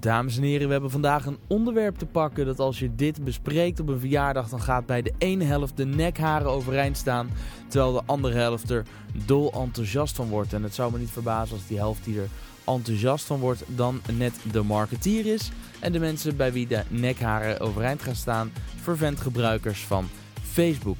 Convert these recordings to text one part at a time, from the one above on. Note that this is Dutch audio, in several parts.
Dames en heren, we hebben vandaag een onderwerp te pakken dat als je dit bespreekt op een verjaardag, dan gaat bij de ene helft de nekharen overeind staan, terwijl de andere helft er dol enthousiast van wordt. En het zou me niet verbazen als die helft die er enthousiast van wordt dan net de marketeer is en de mensen bij wie de nekharen overeind gaan staan, vervent gebruikers van Facebook.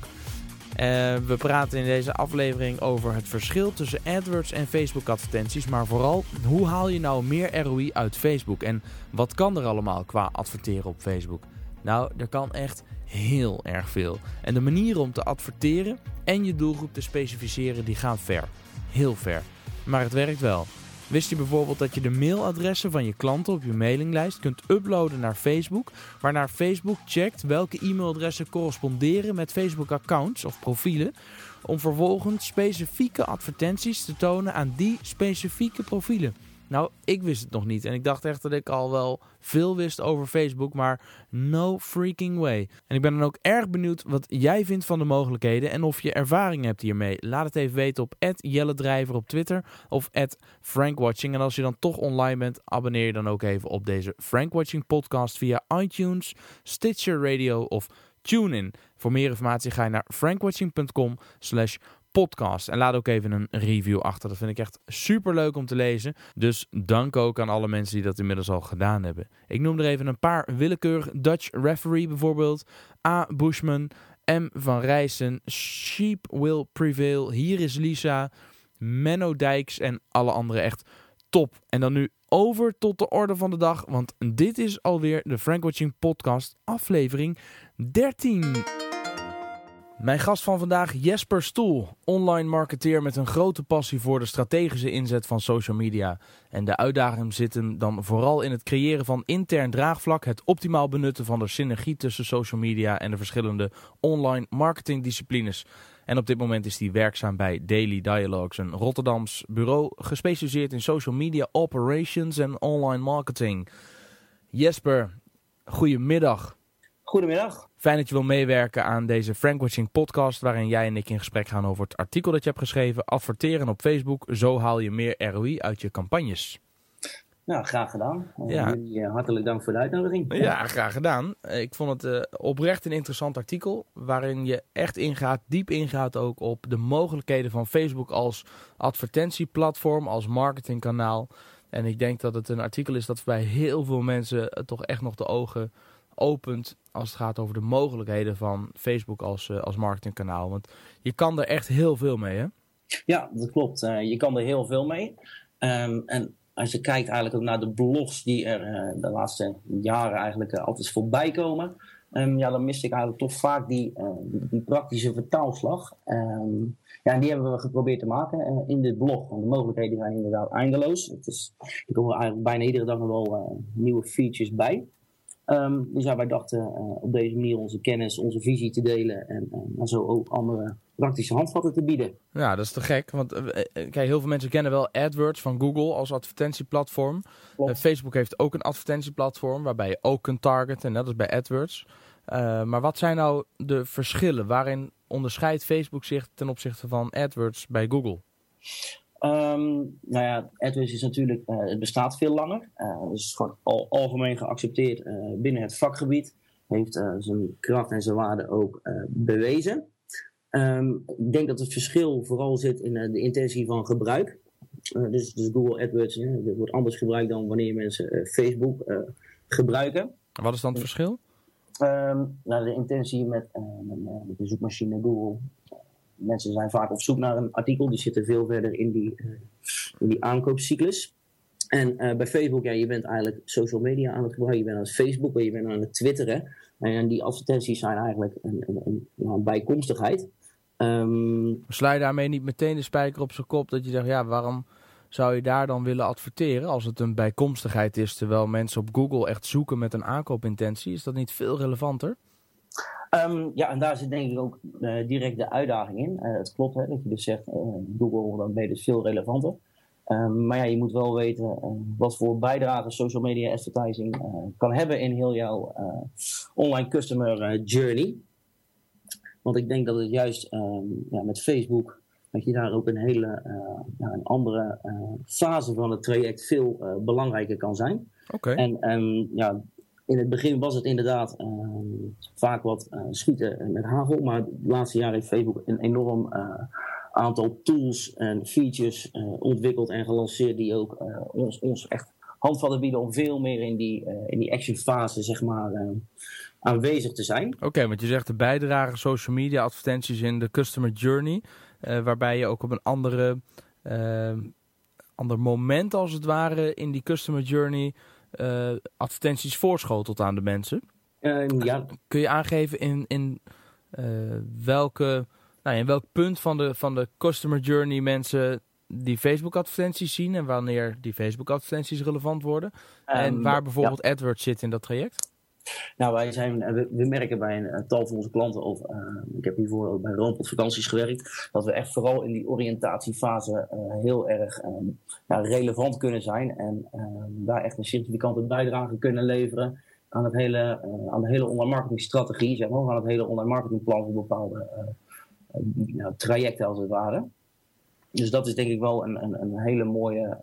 Uh, we praten in deze aflevering over het verschil tussen AdWords en Facebook advertenties. Maar vooral, hoe haal je nou meer ROI uit Facebook? En wat kan er allemaal qua adverteren op Facebook? Nou, er kan echt heel erg veel. En de manieren om te adverteren en je doelgroep te specificeren, die gaan ver. Heel ver. Maar het werkt wel. Wist je bijvoorbeeld dat je de mailadressen van je klanten op je mailinglijst kunt uploaden naar Facebook, waarna Facebook checkt welke e-mailadressen corresponderen met Facebook-accounts of profielen, om vervolgens specifieke advertenties te tonen aan die specifieke profielen. Nou, ik wist het nog niet. En ik dacht echt dat ik al wel veel wist over Facebook, maar no freaking way. En ik ben dan ook erg benieuwd wat jij vindt van de mogelijkheden en of je ervaring hebt hiermee. Laat het even weten op @jelledrijver op Twitter of @frankwatching. En als je dan toch online bent, abonneer je dan ook even op deze Frankwatching podcast via iTunes, Stitcher Radio of TuneIn. Voor meer informatie ga je naar frankwatching.com slash podcast. En laat ook even een review achter. Dat vind ik echt super leuk om te lezen. Dus dank ook aan alle mensen die dat inmiddels al gedaan hebben. Ik noem er even een paar willekeurig. Dutch Referee bijvoorbeeld. A. Bushman. M. Van Rijssen. Sheep Will Prevail. Hier is Lisa. Menno Dijks en alle andere echt top. En dan nu over tot de orde van de dag. Want dit is alweer de Frank Watching Podcast aflevering 13. Mijn gast van vandaag, Jesper Stoel, online marketeer met een grote passie voor de strategische inzet van social media. En de uitdaging zit hem dan vooral in het creëren van intern draagvlak, het optimaal benutten van de synergie tussen social media en de verschillende online marketingdisciplines. En op dit moment is hij werkzaam bij Daily Dialogues, een Rotterdams bureau gespecialiseerd in social media operations en online marketing. Jesper, goedemiddag. Goedemiddag. Fijn dat je wil meewerken aan deze Frankwatching podcast, waarin jij en ik in gesprek gaan over het artikel dat je hebt geschreven, adverteren op Facebook, zo haal je meer ROI uit je campagnes. Nou, graag gedaan. Eh, ja. Uh, hartelijk dank voor de uitnodiging. Ja, graag gedaan. Eh, ik vond het uh, oprecht een interessant artikel, waarin je echt ingaat, diep ingaat ook op de mogelijkheden van Facebook als advertentieplatform, als marketingkanaal. En ik denk dat het een artikel is dat bij heel veel mensen toch echt nog de ogen opent als het gaat over de mogelijkheden van Facebook als, uh, als marketingkanaal. Want je kan er echt heel veel mee, hè? Ja, dat klopt. Uh, je kan er heel veel mee. Um, en als je kijkt eigenlijk ook naar de blogs die er uh, de laatste jaren eigenlijk altijd voorbij komen. Um, ja, dan miste ik eigenlijk toch vaak die, die, praktische vertaalslag. Um, ja, en die hebben we geprobeerd te maken in dit blog. Want de mogelijkheden zijn inderdaad eindeloos. Het is, er komen eigenlijk bijna iedere dag nog wel nieuwe features bij. Um, dus ja, wij dachten uh, op deze manier onze kennis, onze visie te delen en uh, zo ook andere praktische handvatten te bieden. Ja, dat is te gek. Want uh, kijk, heel veel mensen kennen wel AdWords van Google als advertentieplatform. Facebook heeft ook een advertentieplatform waarbij je ook kunt targeten, net als bij AdWords. maar wat zijn nou de verschillen? Waarin onderscheidt Facebook zich ten opzichte van AdWords bij Google? Um, nou ja, AdWords is natuurlijk, uh, het bestaat veel langer. Uh, het is gewoon al, algemeen geaccepteerd uh, binnen het vakgebied. Heeft zijn kracht en zijn waarde ook bewezen. Um, ik denk dat het verschil vooral zit in de intentie van gebruik. dus, dus Google AdWords dat wordt anders gebruikt dan wanneer mensen Facebook gebruiken. Wat is dan het verschil? Um, nou, de intentie met, met, met de zoekmachine Google mensen zijn vaak op zoek naar een artikel. Die zitten veel verder in die, uh, in die aankoopcyclus. En uh, bij Facebook, ja, je bent eigenlijk social media aan het gebruiken. Je bent aan het Facebook, je bent aan het twitteren. En die advertenties zijn eigenlijk een, een, een, een bijkomstigheid. Um, Sla je daarmee niet meteen de spijker op zijn kop dat je zegt, ja, waarom zou je daar dan willen adverteren als het een bijkomstigheid is, terwijl mensen op Google echt zoeken met een aankoopintentie? Is dat niet veel relevanter? Um, ja, en daar zit denk ik ook uh, direct de uitdaging in. Uh, het klopt hè, dat je dus zegt, uh, Google, dan ben je dus veel relevanter. Um, maar ja, je moet wel weten wat voor bijdrage social media advertising kan hebben in heel jouw online customer journey. Want ik denk dat het juist um, ja, met Facebook, dat je daar ook een hele ja, een andere fase van het traject veel belangrijker kan zijn. Oké. En ehm, ja, in het begin was het inderdaad ehm, vaak wat schieten met hagel, maar de laatste jaren heeft Facebook een enorm aantal tools en features ontwikkeld en gelanceerd die ook ons, ons echt handvatten bieden om veel meer in die, in die action fase zeg maar, aanwezig te zijn. Oké, want je zegt de bijdrage social media advertenties in de customer journey, waarbij je ook op een andere, uh, ander moment als het ware in die customer journey uh, advertenties voorschotelt aan de mensen. Ehm, ja. Kun je aangeven in, in welke, nou, in welk punt van de, van de customer journey mensen die Facebook advertenties zien en wanneer die Facebook advertenties relevant worden? en ehm, waar bijvoorbeeld AdWords zit in dat traject? Nou, wij zijn, eh, we, merken bij een, tal van onze klanten, of uh, ik heb hiervoor ook bij Roompot Vakanties gewerkt, dat we echt vooral in die oriëntatiefase heel erg um, ja, relevant kunnen zijn en um, daar echt een significante bijdrage kunnen leveren aan, het hele, aan de hele online marketing strategie, zeg maar, aan het hele online marketingplan voor bepaalde nou, trajecten als het ware. Dus dat is denk ik wel een, een, een hele mooie,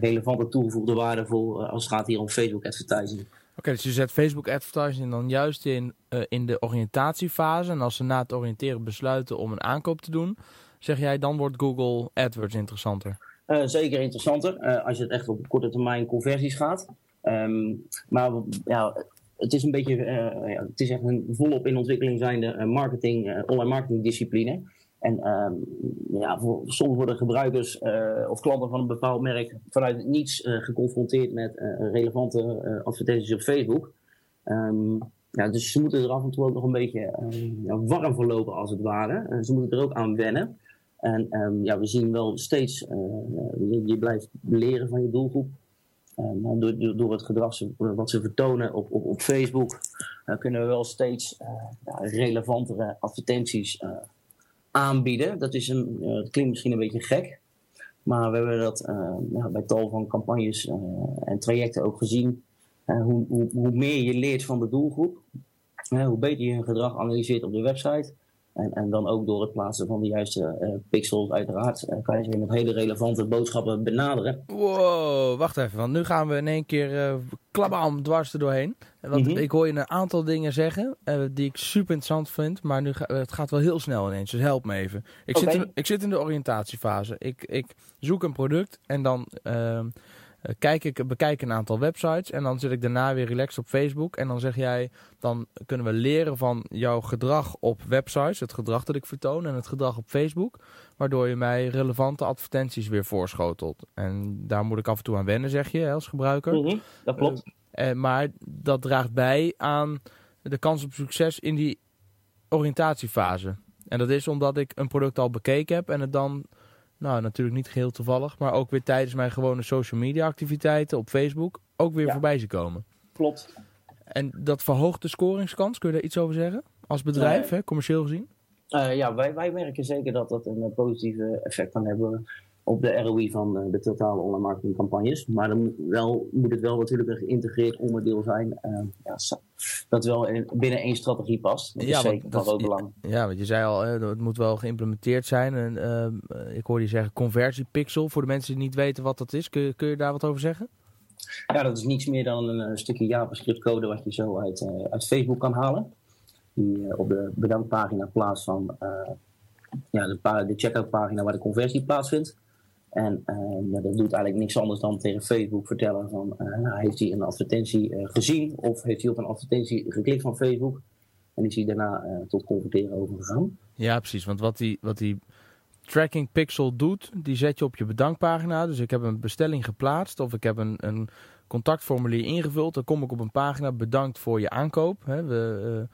relevante toegevoegde waarde voor als het gaat hier om Facebook advertising. Oké, dus je zet Facebook advertising dan juist in, uh, in de oriëntatiefase. En als ze na het oriënteren besluiten om een aankoop te doen, zeg jij dan wordt Google AdWords interessanter? Uh, zeker interessanter, uh, als je het echt op korte termijn conversies gaat. Um, maar ja, het is een beetje, ja, het is echt een volop in ontwikkeling zijnde marketing, online marketing discipline. En um, ja, voor, soms worden gebruikers uh, of klanten van een bepaald merk vanuit niets uh, geconfronteerd met uh, relevante advertenties op Facebook. Um, ja, dus ze moeten er af en toe ook nog een beetje ja, warm voor lopen, als het ware. ze moeten er ook aan wennen. En ja, we zien wel steeds, je, blijft leren van je doelgroep. door, door, door, het gedrag wat ze vertonen op, op, op Facebook, kunnen we wel steeds relevantere advertenties aanbieden. Dat, is een, dat klinkt misschien een beetje gek. Maar we hebben dat uh, ja, bij tal van campagnes uh, en trajecten ook gezien. Hoe, hoe, hoe, meer je leert van de doelgroep, hoe beter je hun gedrag analyseert op de website, en, en dan ook door het plaatsen van de juiste uh, pixels, uiteraard, uh, kan je ze met hele relevante boodschappen benaderen. Wow, wacht even, want nu gaan we in één keer uh, klabam dwars er doorheen. Want mhm. ik hoor je een aantal dingen zeggen die ik super interessant vind, maar nu het gaat wel heel snel ineens, dus help me even. Ik, zit, in, ik zit in de oriëntatiefase. Ik, ik zoek een product en dan ehm, eh, kijk ik, bekijk een aantal websites en dan zit ik daarna weer relaxed op Facebook. En dan zeg jij, dan kunnen we leren van jouw gedrag op websites, het gedrag dat ik vertoon en het gedrag op Facebook. Waardoor je mij relevante advertenties weer voorschotelt. En daar moet ik af en toe aan wennen, zeg je, als gebruiker. Mm dat klopt. Uh, maar dat draagt bij aan de kans op succes in die oriëntatiefase. En dat is omdat ik een product al bekeken heb en het dan nou, natuurlijk niet geheel toevallig, maar ook weer tijdens mijn gewone social media activiteiten op Facebook ook weer voorbij zien komen. Klopt. En dat verhoogt de scoringskans, kun je daar iets over zeggen? Als bedrijf, hè, commercieel gezien? Uh, ja, wij, wij merken zeker dat dat een positieve effect kan hebben op de ROI van eh, de totale online marketingcampagnes. Maar dan wel, moet het wel natuurlijk een geïntegreerd onderdeel zijn. Uh, ja, dat wel in, binnen één strategie past. Dat ja, is zeker van groot belang. Ja, want je zei al, het moet wel geïmplementeerd zijn. En, uh, ik hoorde je zeggen conversiepixel. Voor de mensen die niet weten wat dat is, kun je, kun je daar wat over zeggen? Ja, dat is niets meer dan een, een stukje JavaScript code wat je zo uit, uit Facebook kan halen. Die op de bedankpagina plaats van ja, de, de checkout pagina waar de conversie plaatsvindt. En ja, dat doet eigenlijk niks anders dan tegen Facebook vertellen van uh, heeft hij een advertentie uh, gezien of heeft hij op een advertentie geklikt van Facebook en is hij daarna tot converteren overgegaan. Ja, precies. Want wat die, wat die tracking pixel doet, die zet je op je bedankpagina. Dus ik heb een bestelling geplaatst of ik heb een, een contactformulier ingevuld. Dan kom ik op een pagina bedankt voor je aankoop. We,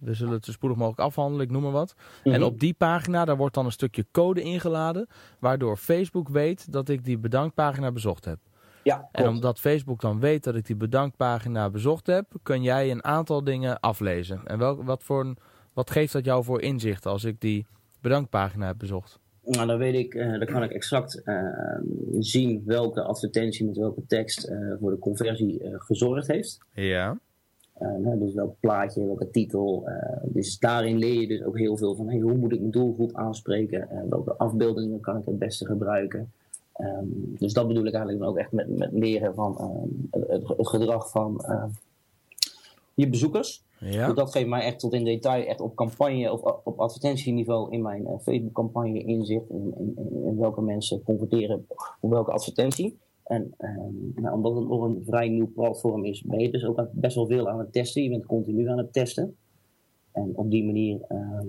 we zullen het zo spoedig mogelijk afhandelen, ik noem maar wat. En mhm. op die pagina, daar wordt dan een stukje code ingeladen, waardoor Facebook weet dat ik die bedankpagina bezocht heb. Ja, en omdat Facebook dan weet dat ik die bedankpagina bezocht heb, kun jij een aantal dingen aflezen. En wel, wat, voor een, wat geeft dat jou voor inzicht als ik die bedankpagina heb bezocht? Nou, dan weet ik, uh, dan kan ik exact uh, zien welke advertentie met welke tekst uh, voor de conversie gezorgd heeft. Ja. Dus welk plaatje, welke titel. dus daarin leer je dus ook heel veel van hey, hoe moet ik mijn doelgroep aanspreken? welke afbeeldingen kan ik het beste gebruiken? Ehm, dus dat bedoel ik eigenlijk ook echt met, met leren van ehm, het, het, gedrag van ehm, je bezoekers. Ja. Dus dat geeft mij echt tot in detail, echt op campagne of op advertentieniveau in mijn uh, Facebook-campagne inzicht. In, in, welke mensen converteren op welke advertentie. En nou, omdat het nog een vrij nieuw platform is, ben je dus ook best wel veel aan het testen. Je bent continu aan het testen. En op die manier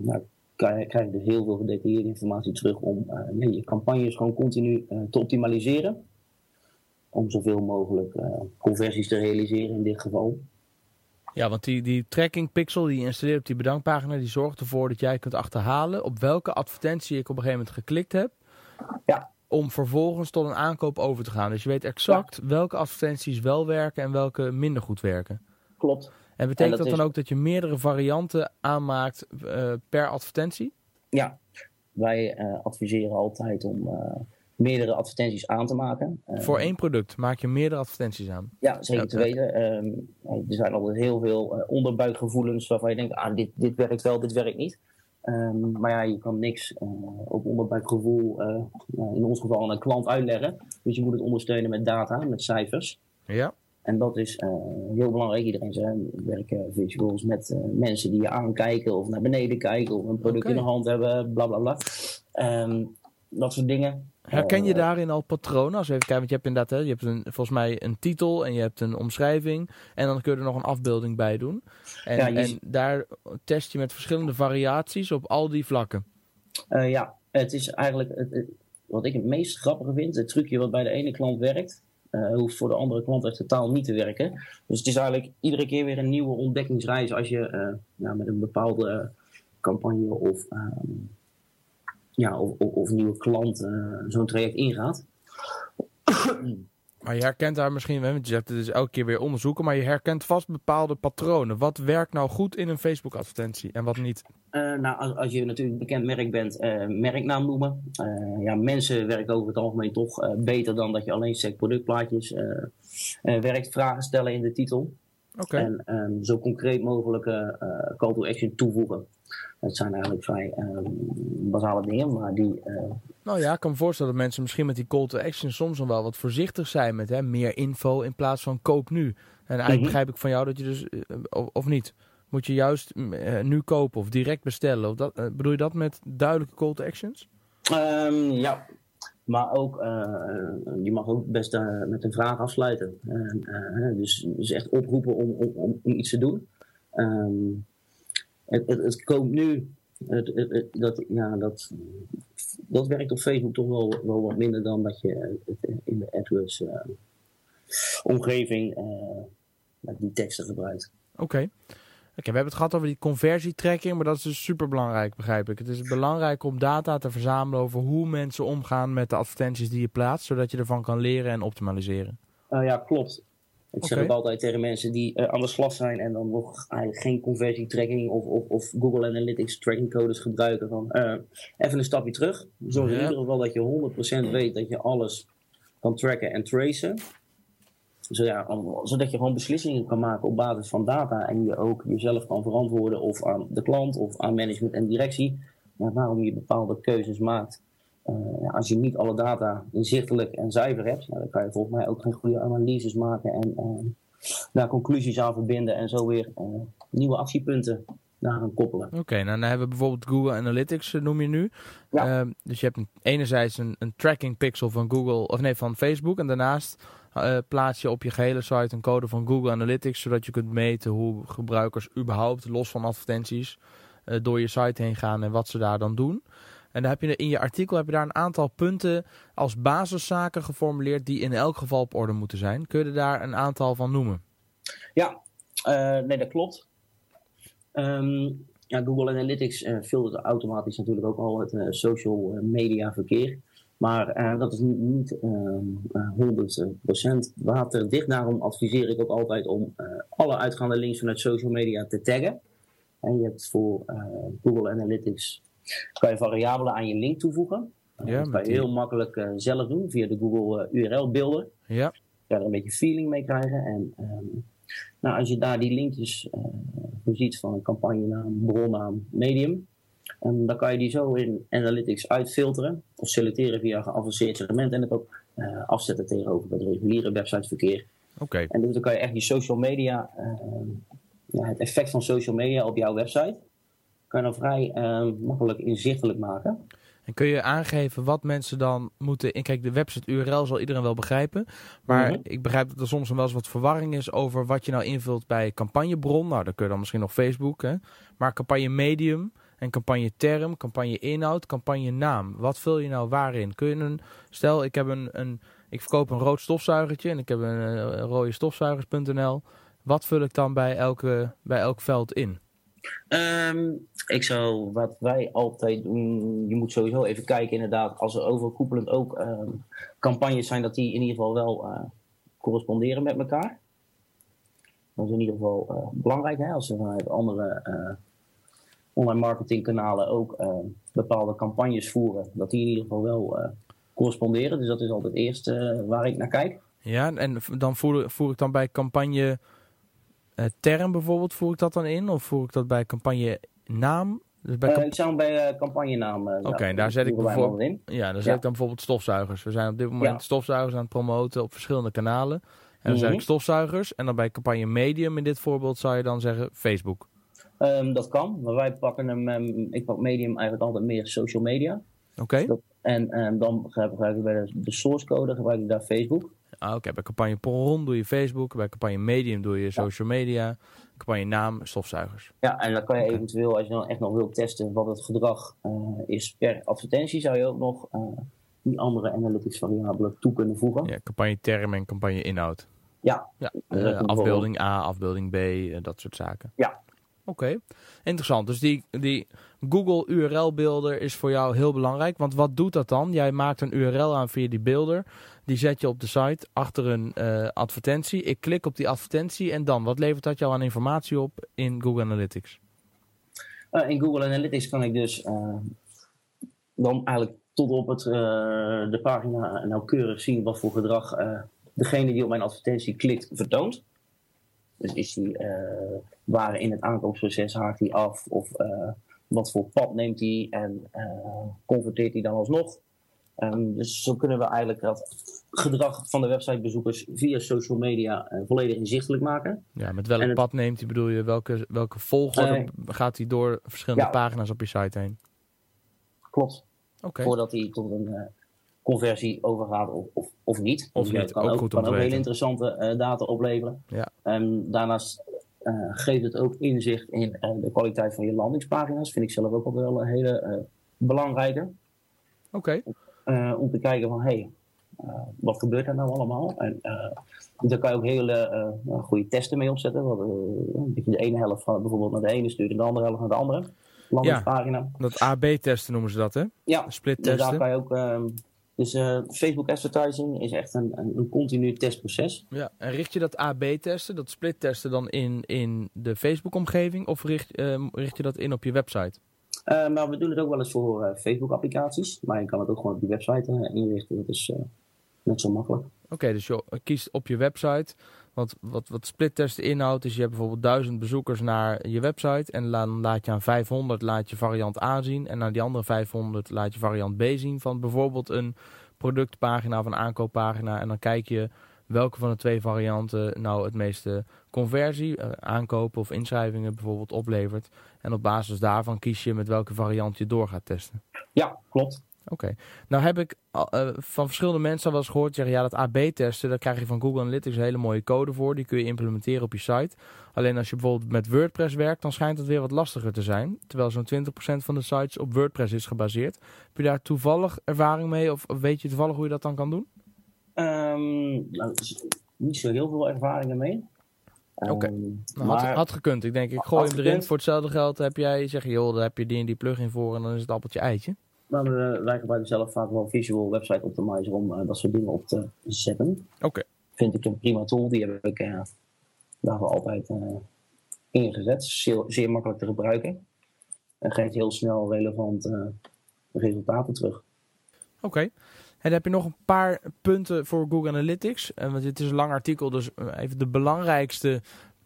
nou, krijg je dus heel veel gedetailleerde informatie terug om uh, je campagnes gewoon continu uh, te optimaliseren. Om zoveel mogelijk uh, conversies te realiseren in dit geval. Ja, want die, die tracking pixel die je installeert op die bedankpagina, die zorgt ervoor dat jij kunt achterhalen op welke advertentie ik op een gegeven moment geklikt heb. Ja. Om vervolgens tot een aankoop over te gaan. Dus je weet exact welke advertenties wel werken en welke minder goed werken. Klopt. En betekent dat, dan ook dat je meerdere varianten aanmaakt uh, per advertentie? Ja, wij uh, adviseren altijd om uh, meerdere advertenties aan te maken. Voor één product maak je meerdere advertenties aan? Ja, zeker ja, te weten. Um, er zijn altijd heel veel onderbuikgevoelens waarvan je denkt, ah, dit, dit werkt wel, dit werkt niet. Um, maar ja, je kan niks op onderbuikgevoel, in ons geval aan een klant uitleggen. Dus je moet het ondersteunen met data, met cijfers. Ja. En dat is uh, heel belangrijk. Iedereen zijn werken visuals met uh, mensen die je aankijken of naar beneden kijken of een product okay. in de hand hebben, bla bla bla. Um, dat soort dingen. Herken je uh, daarin al patronen? Als we even kijken, want je hebt inderdaad, hè, je hebt een, volgens mij een titel en je hebt een omschrijving en dan kun je er nog een afbeelding bij doen. En, ja, en daar test je met verschillende variaties op al die vlakken. ja, het is eigenlijk het, het, wat ik het meest grappige vind, het trucje wat bij de ene klant werkt, uh, hoeft voor de andere klant echt totaal niet te werken. Dus het is eigenlijk iedere keer weer een nieuwe ontdekkingsreis als je uh, ja, met een bepaalde campagne of, um, ja, of, of, of, nieuwe klant uh, zo'n traject ingaat. Maar je herkent daar misschien, want je zegt het is elke keer weer onderzoeken, maar je herkent vast bepaalde patronen. Wat werkt nou goed in een Facebook-advertentie en wat niet? Uh, nou, als, als, je natuurlijk bekend merk bent, uh, merknaam noemen. Uh, ja, mensen werken over het algemeen toch beter dan dat je alleen sec productplaatjes werkt. Vragen stellen in de titel. Okay. En um, zo concreet mogelijke call to action toevoegen. Dat zijn eigenlijk vrij um, basale dingen, maar die... Uh... Nou ja, ik kan me voorstellen dat mensen misschien met die call to action soms nog wel wat voorzichtig zijn met hè, meer info in plaats van koop nu. En eigenlijk mm -hmm. begrijp ik van jou dat je dus, uh, of, of, niet, moet je juist uh, nu kopen of direct bestellen? Of dat, bedoel je dat met duidelijke call to actions? Um, ja, maar ook, je mag ook best met een vraag afsluiten. dus, dus echt oproepen om, om, om, om iets te doen. Um, het, het, het komt nu, het, dat, ja, dat, dat werkt op Facebook toch wel, wel wat minder dan dat je in de AdWords uh, omgeving uh, die teksten gebruikt. Oké. Okay. Okay, we hebben het gehad over die conversietracking, maar dat is dus super belangrijk, begrijp ik. Het is belangrijk om data te verzamelen over hoe mensen omgaan met de advertenties die je plaatst, zodat je ervan kan leren en optimaliseren. Uh, ja, klopt. Ik zeg ook altijd tegen mensen die uh, aan de slag zijn en dan nog eigenlijk geen conversietracking of, of, of Google Analytics tracking codes gebruiken. Van, uh, even een stapje terug. Zorg ja. in ieder geval dat je 100% weet dat je alles kan tracken en tracen. zodat je gewoon beslissingen kan maken op basis van data en je ook jezelf kan verantwoorden of aan de klant of aan management en directie. Ja, waarom je bepaalde keuzes maakt. Ja, als je niet alle data inzichtelijk en zuiver hebt, nou, dan kan je volgens mij ook geen goede analyses maken en uh, daar conclusies aan verbinden en zo weer uh, nieuwe actiepunten naar koppelen. Oké, okay, nou dan hebben we bijvoorbeeld Google Analytics, noem je nu. Ja. Ehm, dus je hebt een, enerzijds een, een, tracking pixel van Google, of nee, van Facebook. En daarnaast plaats je op je gehele site een code van Google Analytics, zodat je kunt meten hoe gebruikers überhaupt, los van advertenties, door je site heen gaan en wat ze daar dan doen. En dan heb je in je artikel heb je daar een aantal punten als basiszaken geformuleerd die in elk geval op orde moeten zijn. Kun je daar een aantal van noemen? Ja, uh, nee, dat klopt. Um, ja, Google Analytics uh, filtert automatisch natuurlijk ook al het uh, social media verkeer. Maar dat is niet, niet 100% ehm, waterdicht. Daarom adviseer ik ook altijd om alle uitgaande links vanuit social media te taggen. En je hebt voor Google Analytics kan je variabelen aan je link toevoegen. Ja, dat kan je heel makkelijk uh, zelf doen via de Google uh, URL builder. Ja. Daar een beetje feeling mee krijgen. En um, Nou, als je daar die linkjes uh, ziet van campagnenaam, bronnaam, medium, en dan kan je die zo in Analytics uitfilteren of selecteren via geavanceerd segment en het ook afzetten tegenover het reguliere websiteverkeer. Oké. En dus dan kan je echt die social media, uh, ja, het effect van social media op jouw website, kan je dan vrij uh, makkelijk inzichtelijk maken. En kun je aangeven wat mensen dan moeten... In, kijk, de website URL zal iedereen wel begrijpen. Maar Mhm. ik begrijp dat er soms wel eens wat verwarring is over wat je nou invult bij campagnebron. Nou, dan kun je dan misschien nog Facebook. Hè? Maar campagne medium en campagne term, campagne inhoud, campagne naam. Wat vul je nou waarin? Kun je een... Stel, ik heb een... een ik verkoop een rood stofzuigertje en ik heb een, uh, rode stofzuigers.nl. Wat vul ik dan bij, elke, bij elk veld in? Um, ik zou, wat wij altijd doen, je moet sowieso even kijken inderdaad, als er overkoepelend ook um, campagnes zijn, dat die in ieder geval wel uh, corresponderen met elkaar. Dat is in ieder geval uh, belangrijk, hè, als er vanuit andere uh, online marketingkanalen ook bepaalde campagnes voeren, dat die in ieder geval wel corresponderen. Dus dat is altijd eerste waar ik naar kijk. Ja, en dan voer, ik dan bij campagne term bijvoorbeeld, voer ik dat dan in? Of voer ik dat bij campagne naam? Dus bij uh, ik zou hem bij uh, campagnenaam. Oké, okay, daar zet ik bijvoorbeeld in. Ja, daar zet ja. ik dan bijvoorbeeld stofzuigers. We zijn op dit moment ja. stofzuigers aan het promoten op verschillende kanalen. En dan mm -hmm. zeg ik stofzuigers. En dan bij campagne medium in dit voorbeeld zou je dan zeggen Facebook. Um, dat kan, maar wij pakken hem. Um, ik pak medium eigenlijk altijd meer social media. Oké. Okay. En um, dan gebruik ik bij de, de source code gebruik ik daar Facebook. Ah, Oké, okay. bij campagne Polron doe je Facebook, bij campagne Medium doe je social media, campagne naam, stofzuigers. Ja, en dan kan je okay. eventueel, als je dan echt nog wilt testen wat het gedrag uh, is per advertentie, zou je ook nog uh, die andere analytics variabelen toe kunnen voegen. Ja, campagne term en campagne inhoud. Ja. ja uh, afbeelding A, afbeelding B, dat soort zaken. Ja. Oké, okay. interessant. Dus die, die Google URL-beelder is voor jou heel belangrijk. Want wat doet dat dan? Jij maakt een URL aan via die beelder. Die zet je op de site achter een uh, advertentie. Ik klik op die advertentie en dan? Wat levert dat jou aan informatie op in Google Analytics? Uh, in Google Analytics kan ik dus uh, dan eigenlijk tot op het, de pagina nauwkeurig zien wat voor gedrag degene die op mijn advertentie klikt vertoont. Dus is die waar in het aankoopsproces haakt hij af of wat voor pad neemt hij en converteert hij dan alsnog. Um, dus zo kunnen we eigenlijk dat gedrag van de websitebezoekers via social media volledig inzichtelijk maken. Ja, met welk pad neemt hij bedoel je? Welke, welke volgorde gaat hij door verschillende ja, pagina's op je site heen? Klopt. Okay. Voordat hij tot een conversie overgaat of, of, of niet. Of dus niet, kan ook, ook, goed kan om te ook hele interessante data opleveren. Ja. Um, daarnaast geeft het ook inzicht in de kwaliteit van je landingspagina's. Vind ik zelf ook wel een hele belangrijke. Oké. Okay. om te kijken van, hé, hey, wat gebeurt er nou allemaal? En daar kan je ook hele nou, goede testen mee opzetten. Wat, dat je de ene helft van bijvoorbeeld naar de ene stuurt en de andere helft naar de andere landingspagina. Ja, dat AB-testen noemen ze dat, hè? Ja, split dus testen. daar kan je ook... ehm, dus uh, Facebook advertising is echt een, een, een, continu testproces. Ja, en richt je dat AB-testen, dat split-testen dan in, in de Facebook-omgeving of richt, uh, richt je dat in op je website? Uh, maar we doen het ook wel eens voor Facebook-applicaties, maar je kan het ook gewoon op je website inrichten. Is net zo makkelijk. Oké, okay, dus je kiest op je website. Want wat, wat split-testen inhoudt, is je hebt bijvoorbeeld 1000 bezoekers naar je website. En dan laat je aan 500 laat je variant A zien. En aan die andere 500 laat je variant B zien. Van bijvoorbeeld een productpagina of een aankooppagina. En dan kijk je welke van de twee varianten nou het meeste conversie, uh, aankopen of inschrijvingen bijvoorbeeld oplevert. En op basis daarvan kies je met welke variant je door gaat testen. Ja, klopt. Oké. Okay. Nou heb ik uh, van verschillende mensen wel eens gehoord zeggen... ja, dat AB-testen, daar krijg je van Google Analytics een hele mooie code voor. Die kun je implementeren op je site. Alleen als je bijvoorbeeld met WordPress werkt... dan schijnt het weer wat lastiger te zijn. Terwijl zo'n 20% van de sites op WordPress is gebaseerd. Heb je daar toevallig ervaring mee? Of weet je toevallig hoe je dat dan kan doen? Um, nou, niet zo heel veel ervaringen mee. Oké, okay. um, nou, had, had gekund. Ik denk, ik gooi hem erin. Voor hetzelfde geld heb jij, zeg je, joh, daar heb je die en die plugin voor... en dan is het appeltje eitje. Maar uh, wij gebruiken zelf vaak wel Visual Website Optimizer om uh, dat soort dingen op te zetten. Oké. Okay. Vind ik een prima tool. Die heb ik uh, daarvoor altijd ingezet. Zeer, zeer makkelijk te gebruiken. En geeft heel snel relevant resultaten terug. Oké. Okay. dan heb je nog een paar punten voor Google Analytics. Want het is een lang artikel, dus even de belangrijkste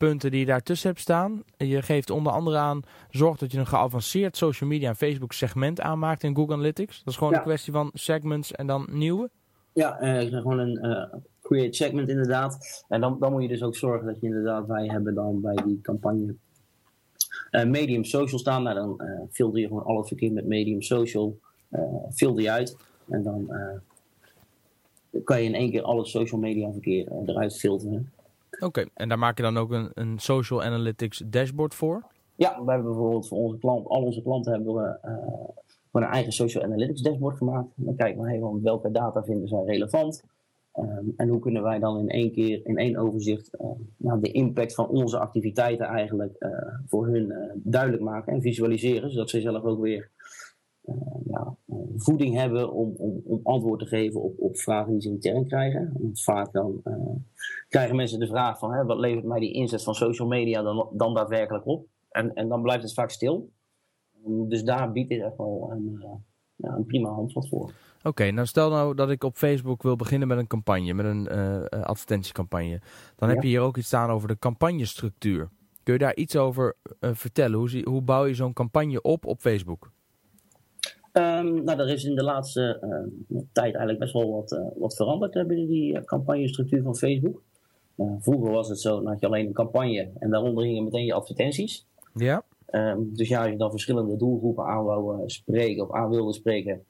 punten die je daartussen hebt staan. Je geeft onder andere aan, zorg dat je een geavanceerd social media en Facebook segment aanmaakt in Google Analytics. Dat is gewoon een kwestie van segments en dan nieuwe. Ja, uh, gewoon een uh, create segment inderdaad. En dan, dan moet je dus ook zorgen dat je inderdaad, wij hebben dan bij die campagne uh, medium social staan. Nou, dan filter je gewoon al het verkeer met medium social, filter je uit. En dan kan je in één keer al het social media verkeer eruit filteren. Oké, en daar maak je dan ook een, een social analytics dashboard voor? Ja, wij hebben bijvoorbeeld voor onze klant, al onze klanten hebben we uh, een eigen social analytics dashboard gemaakt. Dan kijken we helemaal welke data vinden zij relevant. Um, en hoe kunnen wij dan in één keer, in één overzicht, uh, nou, de impact van onze activiteiten eigenlijk uh, voor hun duidelijk maken en visualiseren. Zodat zij zelf ook weer voeding hebben om, om, om, antwoord te geven op, op vragen die ze intern krijgen. Want vaak dan krijgen mensen de vraag van hè, wat levert mij die inzet van social media dan, dan daadwerkelijk op? En, en dan blijft het vaak stil. Dus daar biedt dit echt wel een, uh, ja, een prima handvat voor. Oké, nou stel nou dat ik op Facebook wil beginnen met een campagne, met een uh, advertentiecampagne. Dan heb je hier ook iets staan over de campagnestructuur. Kun je daar iets over uh, vertellen? Hoe, zie, hoe bouw je zo'n campagne op op Facebook? Um, nou, er is in de laatste tijd eigenlijk best wel wat, wat veranderd binnen die campagnestructuur van Facebook. Vroeger was het zo, dan had je alleen een campagne en daaronder gingen meteen je advertenties. Ja. Um, dus ja, als je dan verschillende doelgroepen aan wou uh, spreken of aan wilde spreken,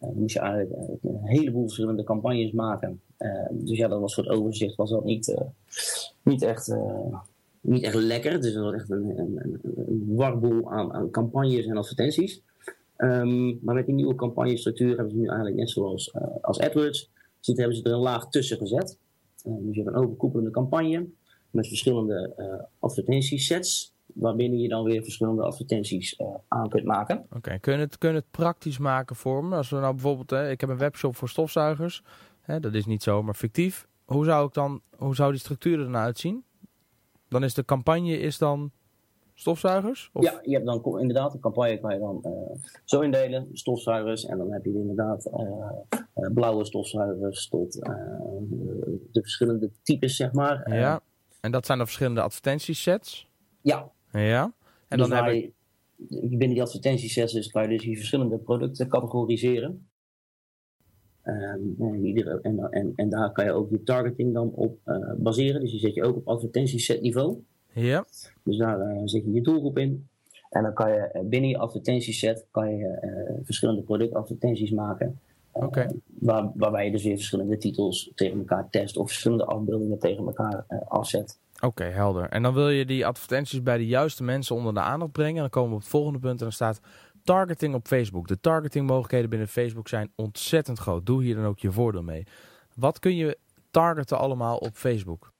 uh, moest je eigenlijk uh, een heleboel verschillende campagnes maken. dus ja, dat was voor het overzicht was dat niet, niet, echt, niet echt lekker. Dus dat was echt een, een, een warboel aan, aan, campagnes en advertenties. Um, maar met die nieuwe campagnestructuur hebben ze nu eigenlijk net zoals als AdWords, zit, hebben ze er een laag tussen gezet. Dus je hebt een overkoepelende campagne met verschillende advertentiesets waarbinnen je dan weer verschillende advertenties uh, aan kunt maken. Oké, kun, je het, kun het praktisch maken voor me? Als we nou bijvoorbeeld, hè, ik heb een webshop voor stofzuigers, hè, dat is niet zo, maar fictief. Hoe zou, ik dan, hoe zou die structuur er nou uitzien? Dan is de campagne is dan stofzuigers? Of? Ja, je hebt dan inderdaad, een campagne kan je dan uh, zo indelen, stofzuigers. En dan heb je inderdaad uh, blauwe stofzuigers tot de verschillende types, zeg maar. Ja, en dat zijn de verschillende advertentiesets? Ja, ja. En dus dan heb je... Binnen die advertentiesets kan je dus die verschillende producten categoriseren. Um, en, iedere, en, en, en, daar kan je ook je targeting dan op baseren. Dus die zet je ook op advertentieset niveau. Ja. Dus daar uh, zet je je doelgroep in. En dan kan je uh, binnen je advertentieset kan je, verschillende productadvertenties maken. Okay. Waar, waarbij je dus weer verschillende titels tegen elkaar test of verschillende afbeeldingen tegen elkaar afzet. Oké, helder. En dan wil je die advertenties bij de juiste mensen onder de aandacht brengen. En dan komen we op het volgende punt en dan staat targeting op Facebook. De targetingmogelijkheden binnen Facebook zijn ontzettend groot. Doe hier dan ook je voordeel mee. Wat kun je targeten allemaal op Facebook?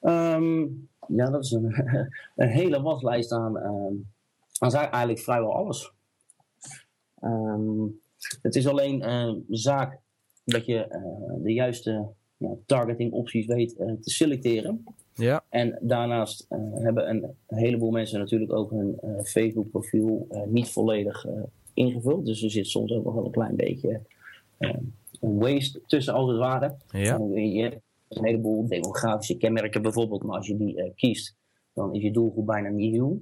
Um, ja, dat is een, een hele waslijst aan, um, aan eigenlijk vrijwel alles. Um, het is alleen een zaak dat je uh, de juiste ja, targeting opties weet uh, te selecteren. Ja. En daarnaast uh, hebben een heleboel mensen natuurlijk ook hun uh, Facebook profiel uh, niet volledig ingevuld. Dus er zit soms ook nog wel een klein beetje waste tussen als het ware. Ja. je een heleboel demografische kenmerken bijvoorbeeld, maar als je die kiest, dan is je doelgroep bijna nieuw.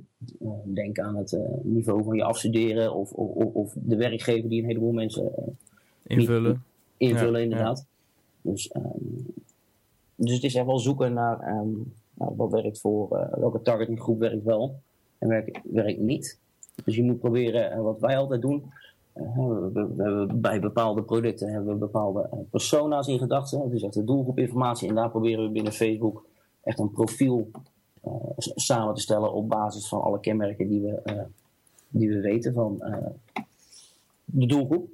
denk aan het niveau van je afstuderen of, of, of, de werkgever die een heleboel mensen invullen. invullen, ja, inderdaad. Ja. Dus um, dus het is echt wel zoeken naar um, nou, wat werkt voor, uh, welke targetinggroep werkt wel en werkt, werkt niet. Dus je moet proberen, uh, wat wij altijd doen, we, hebben bij bepaalde producten hebben we bepaalde persona's in gedachten. Dus echt de doelgroepinformatie en daar proberen we binnen Facebook echt een profiel samen te stellen op basis van alle kenmerken die we, die we weten van de doelgroep.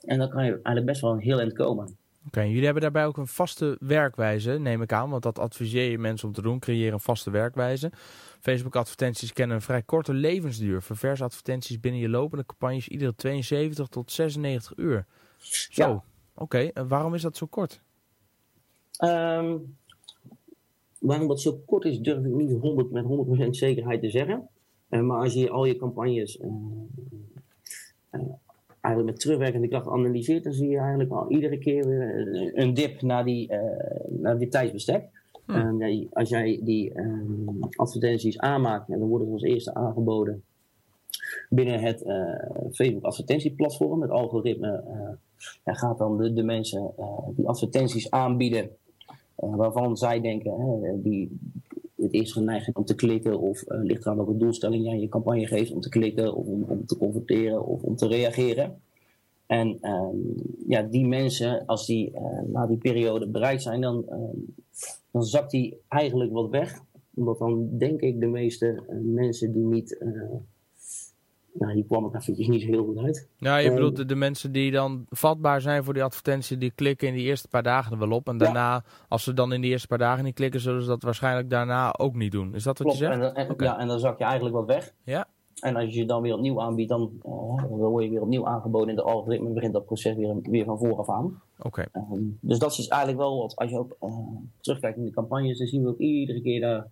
En dan kan je eigenlijk best wel een heel eind komen. Oké, jullie hebben daarbij ook een vaste werkwijze, neem ik aan. Want dat adviseer je mensen om te doen. Creëer een vaste werkwijze. Facebook-advertenties kennen een vrij korte levensduur. Ververs advertenties binnen je lopende campagnes iedere 72 tot 96 uur. Zo, ja. oké. En waarom is dat zo kort? Um, waarom dat zo kort is, durf ik niet 100, met 100% zekerheid te zeggen. Uh, maar als je al je campagnes uh, uh, eigenlijk met terugwerkende kracht analyseert, dan zie je eigenlijk al iedere keer weer een dip naar die, uh, naar die tijdsbestek. En als jij die um, advertenties aanmaakt, dan worden ze als eerste aangeboden binnen het Facebook advertentieplatform. Het algoritme gaat dan de, de mensen die advertenties aanbieden waarvan zij denken, die, het eerst geneigd om te klikken of uh, ligt eraan welke doelstelling jij je campagne geeft om te klikken of om, om te converteren of om te reageren. En ehm, ja, die mensen, als die uh, na die periode bereikt zijn, dan, uh, dan zakt die eigenlijk wat weg. Omdat dan denk ik de meeste eh, mensen die niet nou, die kwam ik eventjes niet zo heel goed uit. Ja, je bedoelt de, de, mensen die dan vatbaar zijn voor die advertentie, die klikken in die eerste paar dagen er wel op. En daarna, als ze dan in die eerste paar dagen niet klikken, zullen ze dat waarschijnlijk daarna ook niet doen. Is dat wat je zegt? En, Ja, en dan zak je eigenlijk wat weg. Ja. En als je je dan weer opnieuw aanbiedt, dan, uh, dan word je weer opnieuw aangeboden in de algoritme begint dat proces weer, weer van vooraf aan. Oké. Ehm, dus dat is eigenlijk wel wat, als je ook uh, terugkijkt in de campagnes, dan zien we ook iedere keer daar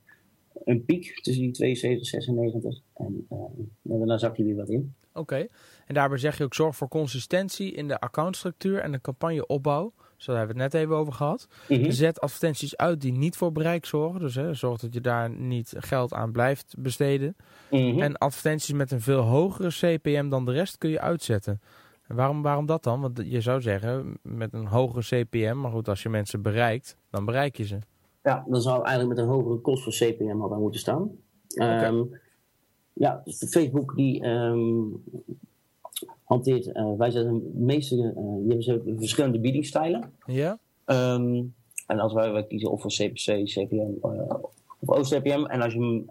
een piek tussen die 72 96. En uh, daarna zakt hij weer wat in. Oké. En daarbij zeg je ook zorg voor consistentie in de accountstructuur en de campagneopbouw. Zo hebben we het net even over gehad. Mhm. Zet advertenties uit die niet voor bereik zorgen. Dus hè, zorg dat je daar niet geld aan blijft besteden. Mhm. En advertenties met een veel hogere CPM dan de rest kun je uitzetten. En waarom, waarom dat dan? Want je zou zeggen, met een hogere CPM, maar goed, als je mensen bereikt, dan bereik je ze. Ja, dan zou eigenlijk met een hogere kost voor CPM hadden moeten staan. Ehm, ja, Facebook die ehm, hanteert, uh, wij zetten de meeste, uh, die hebben verschillende biedingsstijlen. Ja. Ehm, en als wij, wij kiezen of voor CPC, CPM uh, of OCPM. En als je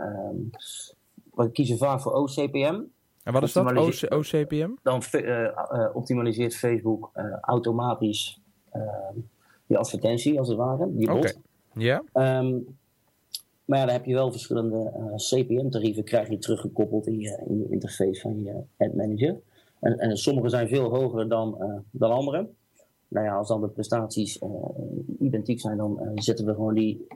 wij kiezen vaak voor OCPM. En wat is dat, OC, OCPM? Dan optimaliseert Facebook automatisch die advertentie, als het ware, die bot. Okay. Ja. Um, maar ja, dan heb je wel verschillende uh, CPM-tarieven krijg je teruggekoppeld in je, in je interface van je ad manager. En, en sommige zijn veel hoger dan, uh, dan andere. Nou ja, als dan de prestaties uh, identiek zijn, dan zetten we gewoon die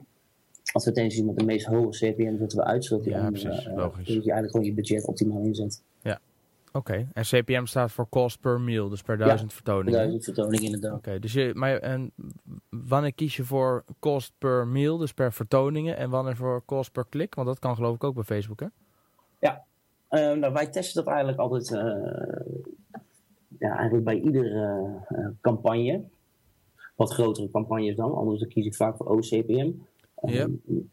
advertenties met de meest hoge CPM zetten we uit. Zodat je, ja, precies, logisch. je eigenlijk gewoon je budget optimaal inzet. Ja, Oké, en CPM staat voor cost per mail, dus per duizend ja, vertoningen. duizend vertoningen inderdaad. Oké, dus je, maar en wanneer kies je voor cost per mail, dus per vertoningen, en wanneer voor cost per klik? Want dat kan geloof ik ook bij Facebook, hè? Ja, uh, nou, wij testen dat eigenlijk altijd, uh, ja, eigenlijk bij iedere uh, campagne. Wat grotere campagnes dan, anders dan kies ik vaak voor OCPM. Ja. Um,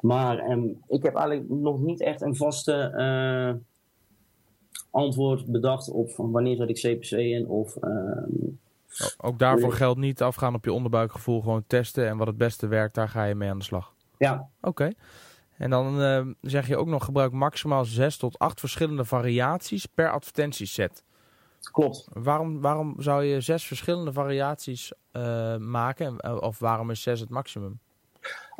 maar um, ik heb eigenlijk nog niet echt een vaste antwoord bedacht op van wanneer zet ik CPC in of... Um, ook daarvoor geldt niet afgaan op je onderbuikgevoel, gewoon testen en wat het beste werkt, daar ga je mee aan de slag. Ja. Oké. Okay. En dan uh, zeg je ook nog gebruik maximaal 6 tot 8 verschillende variaties per advertentieset. Klopt. Waarom, waarom zou je zes verschillende variaties uh, maken of waarom is 6 het maximum?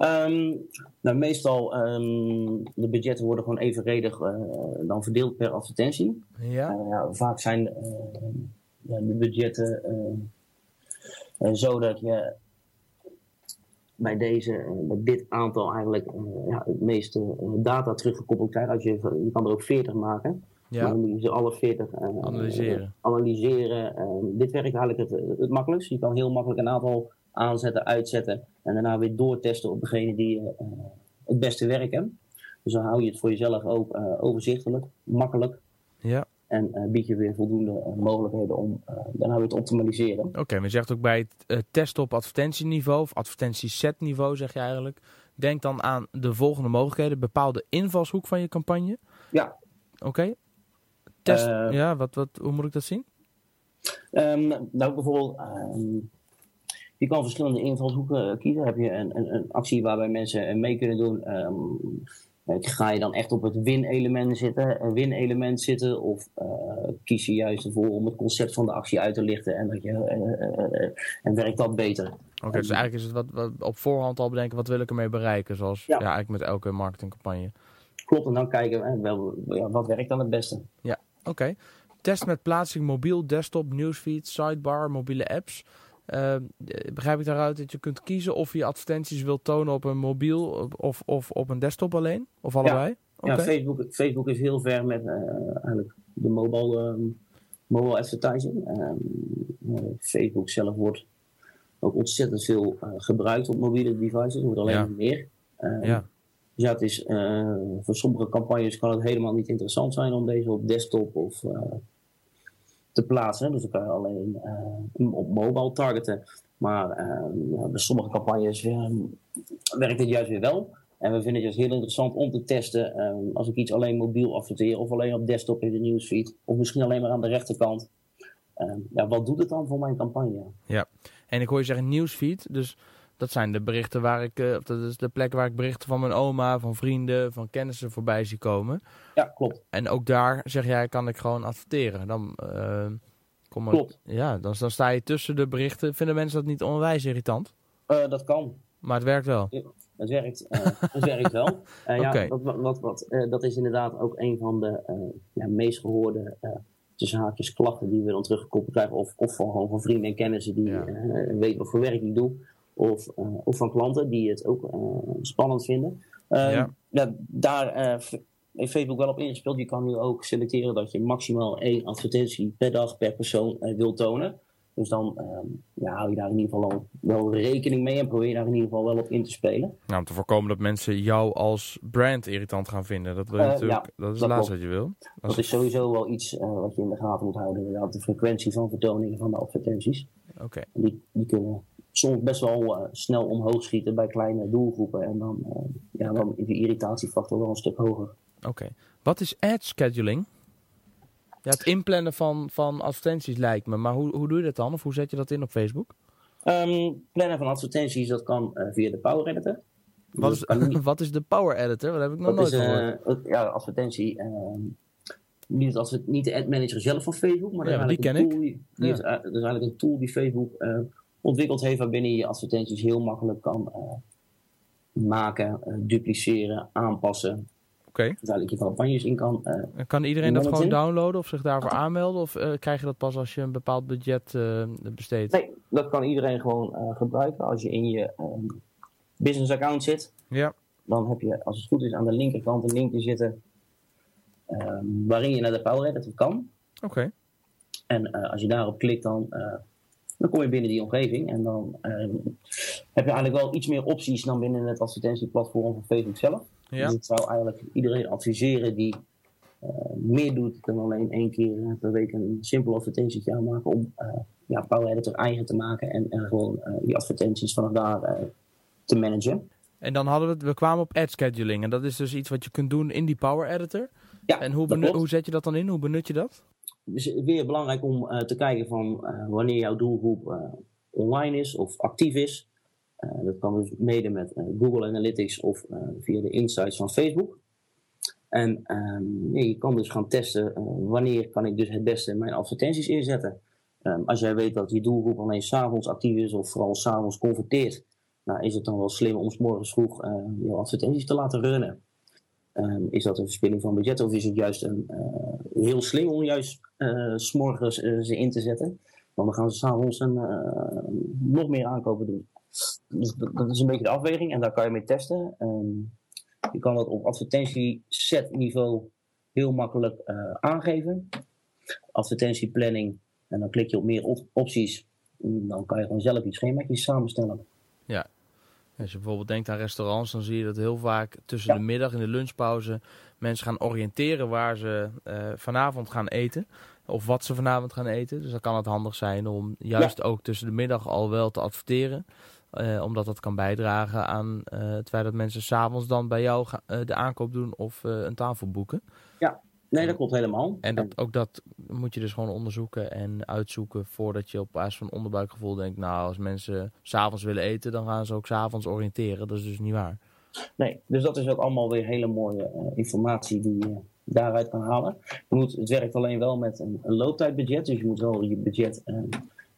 Um, nou, meestal um, de budgetten worden gewoon evenredig uh, dan verdeeld per advertentie. Ja. Uh, ja vaak zijn uh, ja, de budgetten zo dat je bij, deze, bij dit aantal eigenlijk ja, het meeste data teruggekoppeld krijgt. Als je, je kan er ook 40 maken. Ja. Maar dan moet je ze alle 40 analyseren. analyseren. dit werkt eigenlijk het, het makkelijkst. Je kan heel makkelijk een aantal aanzetten, uitzetten en daarna weer doortesten op degene die uh, het beste werken. Dus dan hou je het voor jezelf ook uh, overzichtelijk, makkelijk. Ja. En uh, bied je weer voldoende mogelijkheden om daarna weer te optimaliseren. Oké, okay, maar je zegt ook bij het testen op advertentieniveau of advertentiesetniveau zeg je eigenlijk. Denk dan aan de volgende mogelijkheden. Bepaal de invalshoek van je campagne. Ja. Oké. Okay. Test, ja, wat, wat, hoe moet ik dat zien? Um, nou, bijvoorbeeld... Um, je kan verschillende invalshoeken kiezen. Heb je een, een, een actie waarbij mensen mee kunnen doen. Um, ga je dan echt op het win-element zitten, win-element zitten, of uh, kies je juist ervoor om het concept van de actie uit te lichten en, dat je, uh, uh, en werkt dat beter? Oké, okay, dus eigenlijk is het wat, wat, op voorhand al bedenken wat wil ik ermee bereiken, zoals ja. ja eigenlijk met elke marketingcampagne. Klopt, en dan kijken wel, ja, wat werkt dan het beste. Ja, oké. Okay. Test met plaatsing mobiel, desktop, newsfeed, sidebar, mobiele apps. Uh, begrijp ik daaruit dat je kunt kiezen of je advertenties wilt tonen op een mobiel of, of op een desktop alleen? Of allebei? Ja, okay. ja Facebook, Facebook is heel ver met uh, eigenlijk de mobile um, mobile advertising. Ehm, Facebook zelf wordt ook ontzettend veel gebruikt op mobiele devices. Het wordt alleen ja. meer. Ehm, ja. Dus ja, het is, voor sommige campagnes kan het helemaal niet interessant zijn om deze op desktop of te plaatsen. Dus dan kan je alleen op mobile targeten. Maar bij sommige campagnes werkt dit juist weer wel. En we vinden het dus heel interessant om te testen ehm, als ik iets alleen mobiel adverteer of alleen op desktop in de newsfeed. Of misschien alleen maar aan de rechterkant. Ehm, ja, wat doet het dan voor mijn campagne? Ja, en ik hoor je zeggen newsfeed. Dus dat zijn de berichten waar ik, uh, dat is de plek waar ik berichten van mijn oma, van vrienden, van kennissen voorbij zie komen. Ja, klopt. En ook daar zeg jij, kan ik gewoon adverteren. Dan, uh, kom klopt. Ja, dan, dan sta je tussen de berichten. Vinden mensen dat niet onwijs irritant? Uh, dat kan. Maar het werkt wel. Het werkt, uh, het werkt wel. Ja, wat, wat, wat, dat is inderdaad ook een van de ja, meest gehoorde tussen haakjes klachten die we dan teruggekoppeld krijgen. Of, of van, gewoon van vrienden en kennissen die ja. weten wat voor werk ik doe. Of, of van klanten die het ook spannend vinden. Ja. ja. daar heeft Facebook wel op ingespeeld. Je kan nu ook selecteren dat je maximaal één advertentie per dag per persoon wil tonen. Dus dan um, ja, hou je daar in ieder geval wel rekening mee en probeer je daar in ieder geval wel op in te spelen. Nou, om te voorkomen dat mensen jou als brand irritant gaan vinden. Dat, wil je uh, natuurlijk, ja, dat is het laatste wat je wil. Dat is sowieso wel iets uh, wat je in de gaten moet houden. Inderdaad, de frequentie van vertoningen van de advertenties. Oké. Die, die kunnen soms best wel uh, snel omhoog schieten bij kleine doelgroepen. En dan, ja, dan is de irritatiefactor wel een stuk hoger. Oké. Wat is ad scheduling? Ja, het inplannen van, van advertenties lijkt me. Maar hoe, hoe doe je dat dan? Of hoe zet je dat in op Facebook? Um, plannen van advertenties, dat kan uh, via de Power Editor. Wat is, niet... wat is de Power Editor? Dat heb ik nog nooit is, gehoord. Uh, ja, advertentie. Uh, niet, als het, niet de ad manager zelf van Facebook, maar ja, die ken ik. Die, die ja. is, dat is eigenlijk een tool die Facebook ontwikkeld heeft waarbinnen je advertenties heel makkelijk kan maken, dupliceren, aanpassen. Oké. Okay. Duidelijk je campagnes in kan. Uh, kan iedereen dat gewoon downloaden of zich daarvoor aanmelden? Of uh, krijg je dat pas als je een bepaald budget uh, besteedt? Nee, dat kan iedereen gewoon gebruiken. Als je in je um, business account zit, ja. dan heb je, als het goed is, aan de linkerkant een linkje zitten um, waarin je naar de Power Editor kan. Oké. Okay. En als je daarop klikt, dan, dan kom je binnen die omgeving. En dan ehm, heb je eigenlijk wel iets meer opties dan binnen het advertentieplatform van Facebook zelf. Ja. Dus ik zou eigenlijk iedereen adviseren die uh, meer doet dan alleen één keer per week een simpel advertentietje aanmaken om uh, ja, Power Editor eigen te maken en, en gewoon uh, die advertenties vanaf daar te managen. En dan hadden we het, we kwamen op ad scheduling en dat is dus iets wat je kunt doen in die Power Editor. Ja, en hoe, hoe zet je dat dan in? Hoe benut je dat? Is weer belangrijk om te kijken van wanneer jouw doelgroep online is of actief is. Dat kan dus mede met Google Analytics of via de insights van Facebook. En um, je kan dus gaan testen wanneer kan ik dus het beste mijn advertenties inzetten. Um, als jij weet dat je doelgroep alleen s'avonds actief is of vooral s'avonds converteert, nou, is het dan wel slim om s morgens vroeg je advertenties te laten runnen. Um, is dat een verspilling van budget of is het juist een, heel slim om juist morgens ze in te zetten? Want dan gaan ze s'avonds nog meer aankopen doen. Dus dat, is een beetje de afweging en daar kan je mee testen. Um, je kan dat op advertentie-set niveau heel makkelijk uh, aangeven. Advertentieplanning. En dan klik je op meer op opties. Dan kan je gewoon zelf iets schemaatjes samenstellen. Ja. Als je bijvoorbeeld denkt aan restaurants, dan zie je dat heel vaak tussen de middag in de lunchpauze mensen gaan oriënteren waar ze uh, vanavond gaan eten. Of wat ze vanavond gaan eten. Dus dan kan het handig zijn om juist ja. ook tussen de middag al wel te adverteren. Uh, omdat dat kan bijdragen aan uh, het feit dat mensen s'avonds dan bij jou de aankoop doen of een tafel boeken. Nee, dat klopt helemaal. En dat, ook dat moet je dus gewoon onderzoeken en uitzoeken voordat je op basis van onderbuikgevoel denkt, nou als mensen s'avonds willen eten, dan gaan ze ook s'avonds oriënteren. Dat is dus niet waar. Nee, dus dat is ook allemaal weer hele mooie informatie die je daaruit kan halen. Je moet, het werkt alleen wel met een, een looptijdbudget, dus je moet wel je budget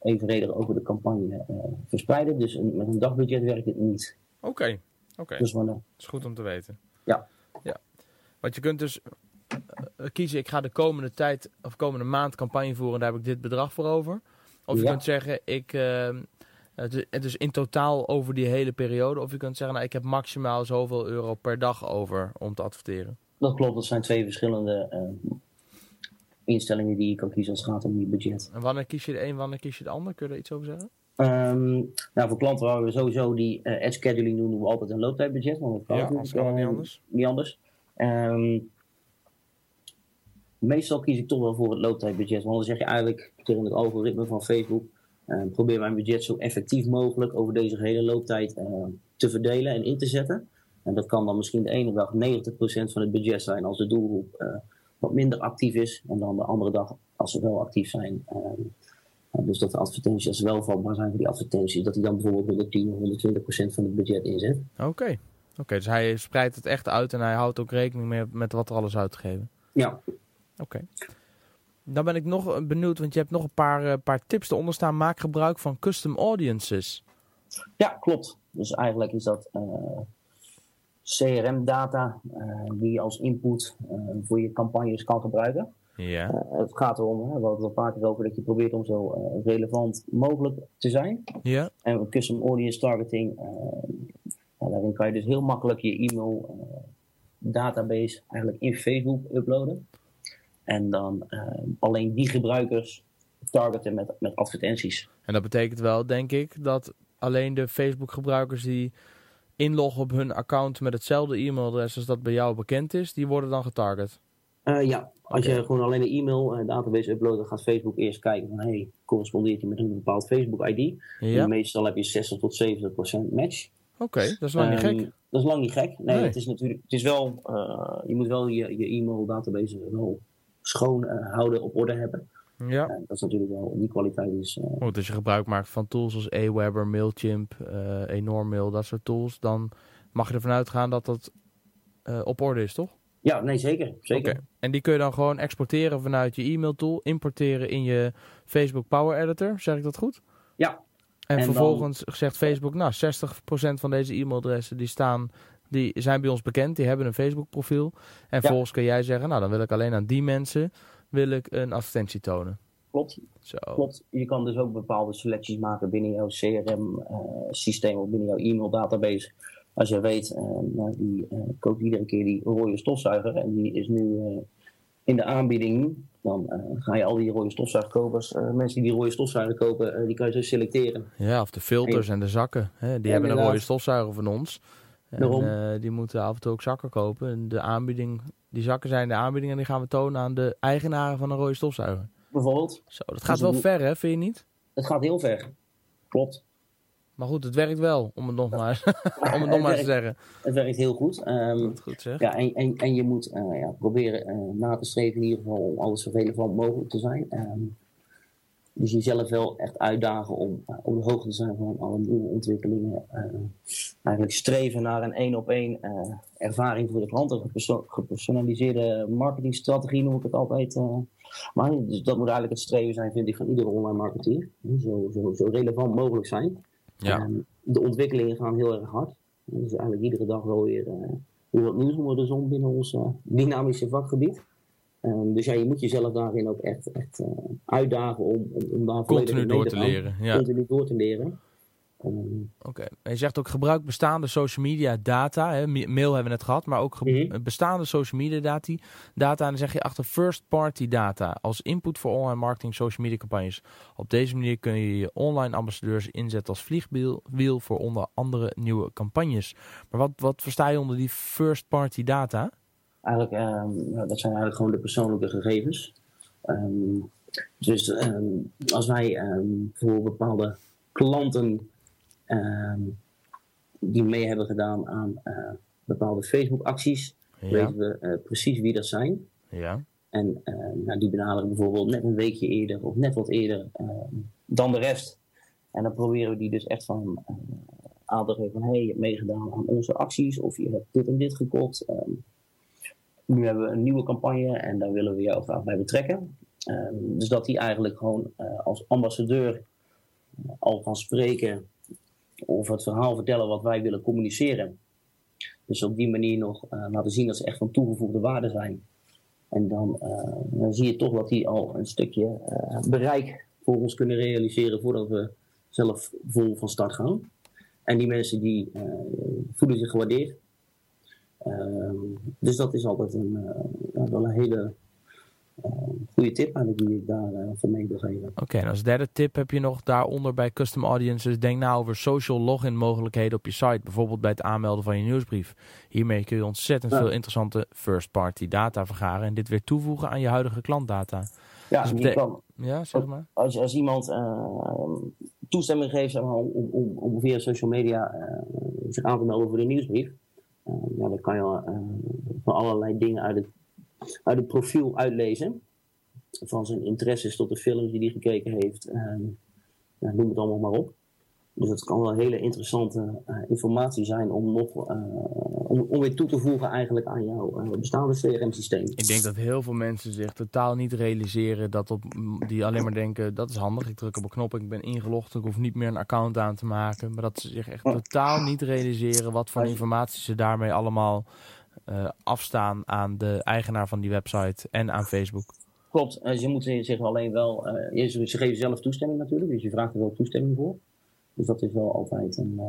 evenredig over de campagne uh, verspreiden. Dus een, met een dagbudget werkt het niet. Oké, okay. oké. Okay. Dus dat is goed om te weten. Ja. ja. Want je kunt dus kiezen, ik ga de komende tijd of komende maand campagne voeren, daar heb ik dit bedrag voor over. Of je ja. kunt zeggen, ik, uh, het, is, in totaal over die hele periode. Of je kunt zeggen, nou, ik heb maximaal zoveel euro per dag over om te adverteren. Dat klopt, dat zijn twee verschillende instellingen die je kan kiezen als het gaat om je budget. En wanneer kies je de een, wanneer kies je de ander? Kun je daar iets over zeggen? Ehm, nou, voor klanten waar we sowieso die uh, ad scheduling doen, doen we altijd een looptijdbudget. Want dat kan Ja, kan niet anders. Niet anders. Ehm, meestal kies ik toch wel voor het looptijdbudget. Want dan zeg je eigenlijk tegen het algoritme van Facebook... eh, probeer mijn budget zo effectief mogelijk over deze hele looptijd eh, te verdelen en in te zetten. En dat kan dan misschien de ene dag 90% van het budget zijn als de doelgroep eh, wat minder actief is. En dan de andere dag als ze wel actief zijn. dus dat de advertenties, als ze wel vatbaar zijn voor die advertenties, dat hij dan bijvoorbeeld 110 of 120% van het budget inzet. Oké. Oké, dus hij spreidt het echt uit en hij houdt ook rekening mee met wat er alles uitgegeven. Ja, Oké. Dan ben ik nog eh, benieuwd, want je hebt nog een paar, eh, paar tips eronder staan. Maak gebruik van custom audiences. ja klopt. Dus eigenlijk is dat eh, CRM-data die je als input voor je campagnes kan gebruiken. Ja. Het gaat erom, hè, we hadden het al keer over, dat je probeert om zo relevant mogelijk te zijn. Ja. En custom audience targeting, daarin kan je dus heel makkelijk je e-mail database eigenlijk in Facebook uploaden. En dan eh, alleen die gebruikers targeten met, met advertenties. En dat betekent wel, denk ik, dat alleen de Facebook-gebruikers die inloggen op hun account met hetzelfde e-mailadres als dat bij jou bekend is, die worden dan getarget. Eh, ja, als je gewoon alleen een e-mail eh, database uploadt, dan gaat Facebook eerst kijken van hey, correspondeert hij met een bepaald Facebook ID. Ja. En meestal heb je 60 tot 70 procent match. Oké, dat is lang niet Ehm, gek. Dat is lang niet gek. Nee, Nee. het is natuurlijk, het is wel, eh, je moet wel je, je e-mail database wel schoon eh, houden, op orde hebben. Ja. Eh, dat is natuurlijk wel, die kwaliteit is, eh, Goed, als je gebruik maakt van tools als Aweber, Mailchimp, Enormail, dat soort tools, dan mag je ervan uitgaan dat dat op orde is, toch? ja, nee, zeker. zeker. En die kun je dan gewoon exporteren vanuit je e-mail tool, importeren in je Facebook Power Editor, zeg ik dat goed? Ja. En, En dan- vervolgens zegt Facebook, nou, 60% van deze e-mailadressen die staan, die zijn bij ons bekend, die hebben een Facebook profiel. En Ja. vervolgens kun jij zeggen, nou, dan wil ik alleen aan die mensen wil ik een advertentie tonen. Klopt, Zo. klopt. Je kan dus ook bepaalde selecties maken binnen jouw CRM-systeem of binnen jouw e-mail-database. Als je weet, eh, nou, die eh, koopt iedere keer die rode stofzuiger en die is nu eh, in de aanbieding. Dan eh, ga je al die rode stofzuigerkopers, eh, mensen die die rode stofzuiger kopen, eh, die kan je zo selecteren. Ja, of de filters en de zakken. Hè? Die hebben een rode stofzuiger van ons. En eh, die moeten af en toe ook zakken kopen. En de aanbieding, die zakken zijn de aanbieding en die gaan we tonen aan de eigenaren van een rode stofzuiger. Bijvoorbeeld, Zo, dat gaat Dus wel ver, hè? Vind je niet? het gaat heel ver. Klopt. Maar goed, het werkt wel, om het nog maar, om het te zeggen. Het werkt heel goed. Ehm, Dat goed zeg. Ja, en, en, en je moet eh, ja, proberen eh, na te streven in ieder geval om alles zo relevant mogelijk te zijn. Ehm, dus jezelf wel echt uitdagen om eh, op de hoogte te zijn van alle nieuwe ontwikkelingen. Eh, eigenlijk streven naar een één op één ervaring voor de klant. Een geperso- gepersonaliseerde marketingstrategie noem ik het altijd. eh. maar dus dat moet eigenlijk het streven zijn, vind ik, van iedere online marketeer. Zo, zo, zo relevant mogelijk zijn. Ja. Ehm, de ontwikkelingen gaan heel erg hard. Dus eigenlijk iedere dag wel weer, weer wat nieuws onder de zon binnen ons dynamische vakgebied. Ehm, dus ja, je moet jezelf daarin ook echt, echt eh, uitdagen om, om, om daar Continu door te leren. Ja. Continu door te leren. Ehm, Oké. Je zegt ook gebruik bestaande social media data. Hè? Ma- Mail hebben we net gehad, maar ook Mhm. bestaande social media data. data. En dan zeg je achter first party data als input voor online marketing social media campagnes. Op deze manier kun je je online ambassadeurs inzetten als vliegwiel wiel voor onder andere nieuwe campagnes. Maar wat, wat versta je onder die first party data? Eigenlijk, nou, dat zijn eigenlijk gewoon de persoonlijke gegevens. Ehm, dus ehm, als wij voor bepaalde klanten die mee hebben gedaan aan eh, bepaalde Facebook-acties, Ja. weten we eh, precies wie dat zijn. ja. En nou, die benaderen bijvoorbeeld net een weekje eerder of net wat eerder dan de rest. En dan proberen we die dus echt van aan te geven van hey, je hebt meegedaan aan onze acties of je hebt dit en dit gekocht. Nu hebben we een nieuwe campagne en daar willen we jou graag bij betrekken. Ehm, dus dat die eigenlijk gewoon eh, als ambassadeur eh, al gaan spreken of het verhaal vertellen wat wij willen communiceren. Dus op die manier nog eh, laten zien dat ze echt van toegevoegde waarde zijn. En dan, dan zie je toch dat die al een stukje bereik voor ons kunnen realiseren voordat we zelf vol van start gaan. En die mensen die voelen zich gewaardeerd. Ehm, dus dat is altijd een, eh, ja, wel een hele goede tip eigenlijk die ik daar voor mee wil geven. Oké, en als derde tip heb je nog daaronder bij custom audiences. Denk nou over social login mogelijkheden op je site. Bijvoorbeeld bij het aanmelden van je nieuwsbrief. Hiermee kun je ontzettend veel interessante first party data vergaren. En dit weer toevoegen aan je huidige klantdata. Ja, dus je kan, ja zeg maar. Als, als iemand toestemming geeft zeg maar, om, om, om via social media zich aan te melden voor de nieuwsbrief. Ja, dan kan je van allerlei dingen uit het uit het profiel uitlezen. Van zijn interesses tot de films die hij gekeken heeft. ja, noem het allemaal maar op. Dus dat kan wel hele interessante uh, informatie zijn om nog om, om, weer toe te voegen eigenlijk aan jouw uh, bestaande CRM-systeem. Ik denk dat heel veel mensen zich totaal niet realiseren dat op die alleen maar denken dat is handig. Ik druk op een knop, ik ben ingelogd, ik hoef niet meer een account aan te maken. Maar dat ze zich echt totaal niet realiseren wat voor informatie ze daarmee allemaal uh, afstaan aan de eigenaar van die website en aan Facebook. Klopt, uh, ze moeten zich alleen wel, uh, ze, ze geven zelf toestemming natuurlijk, dus je vraagt er wel toestemming voor. Dus dat is wel altijd een,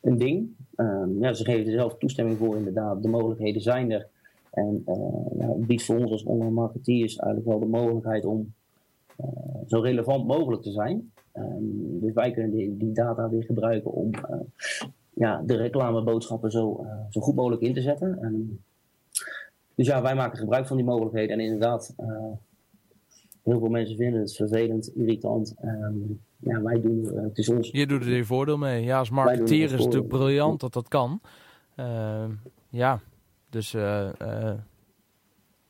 een ding. Ehm, ja, ze geven er zelf toestemming voor inderdaad, de mogelijkheden zijn er. En ja, het biedt voor ons als online marketeers eigenlijk wel de mogelijkheid om zo relevant mogelijk te zijn. Um, dus wij kunnen die, data weer gebruiken om ja, de reclameboodschappen zo, zo goed mogelijk in te zetten. En, dus ja, wij maken gebruik van die mogelijkheden. En inderdaad, heel veel mensen vinden het vervelend, irritant. Ja, wij doen uh, het is ons. Je doet er je voordeel mee. Ja, als marketeer is het natuurlijk briljant dat dat kan. Uh, ja, dus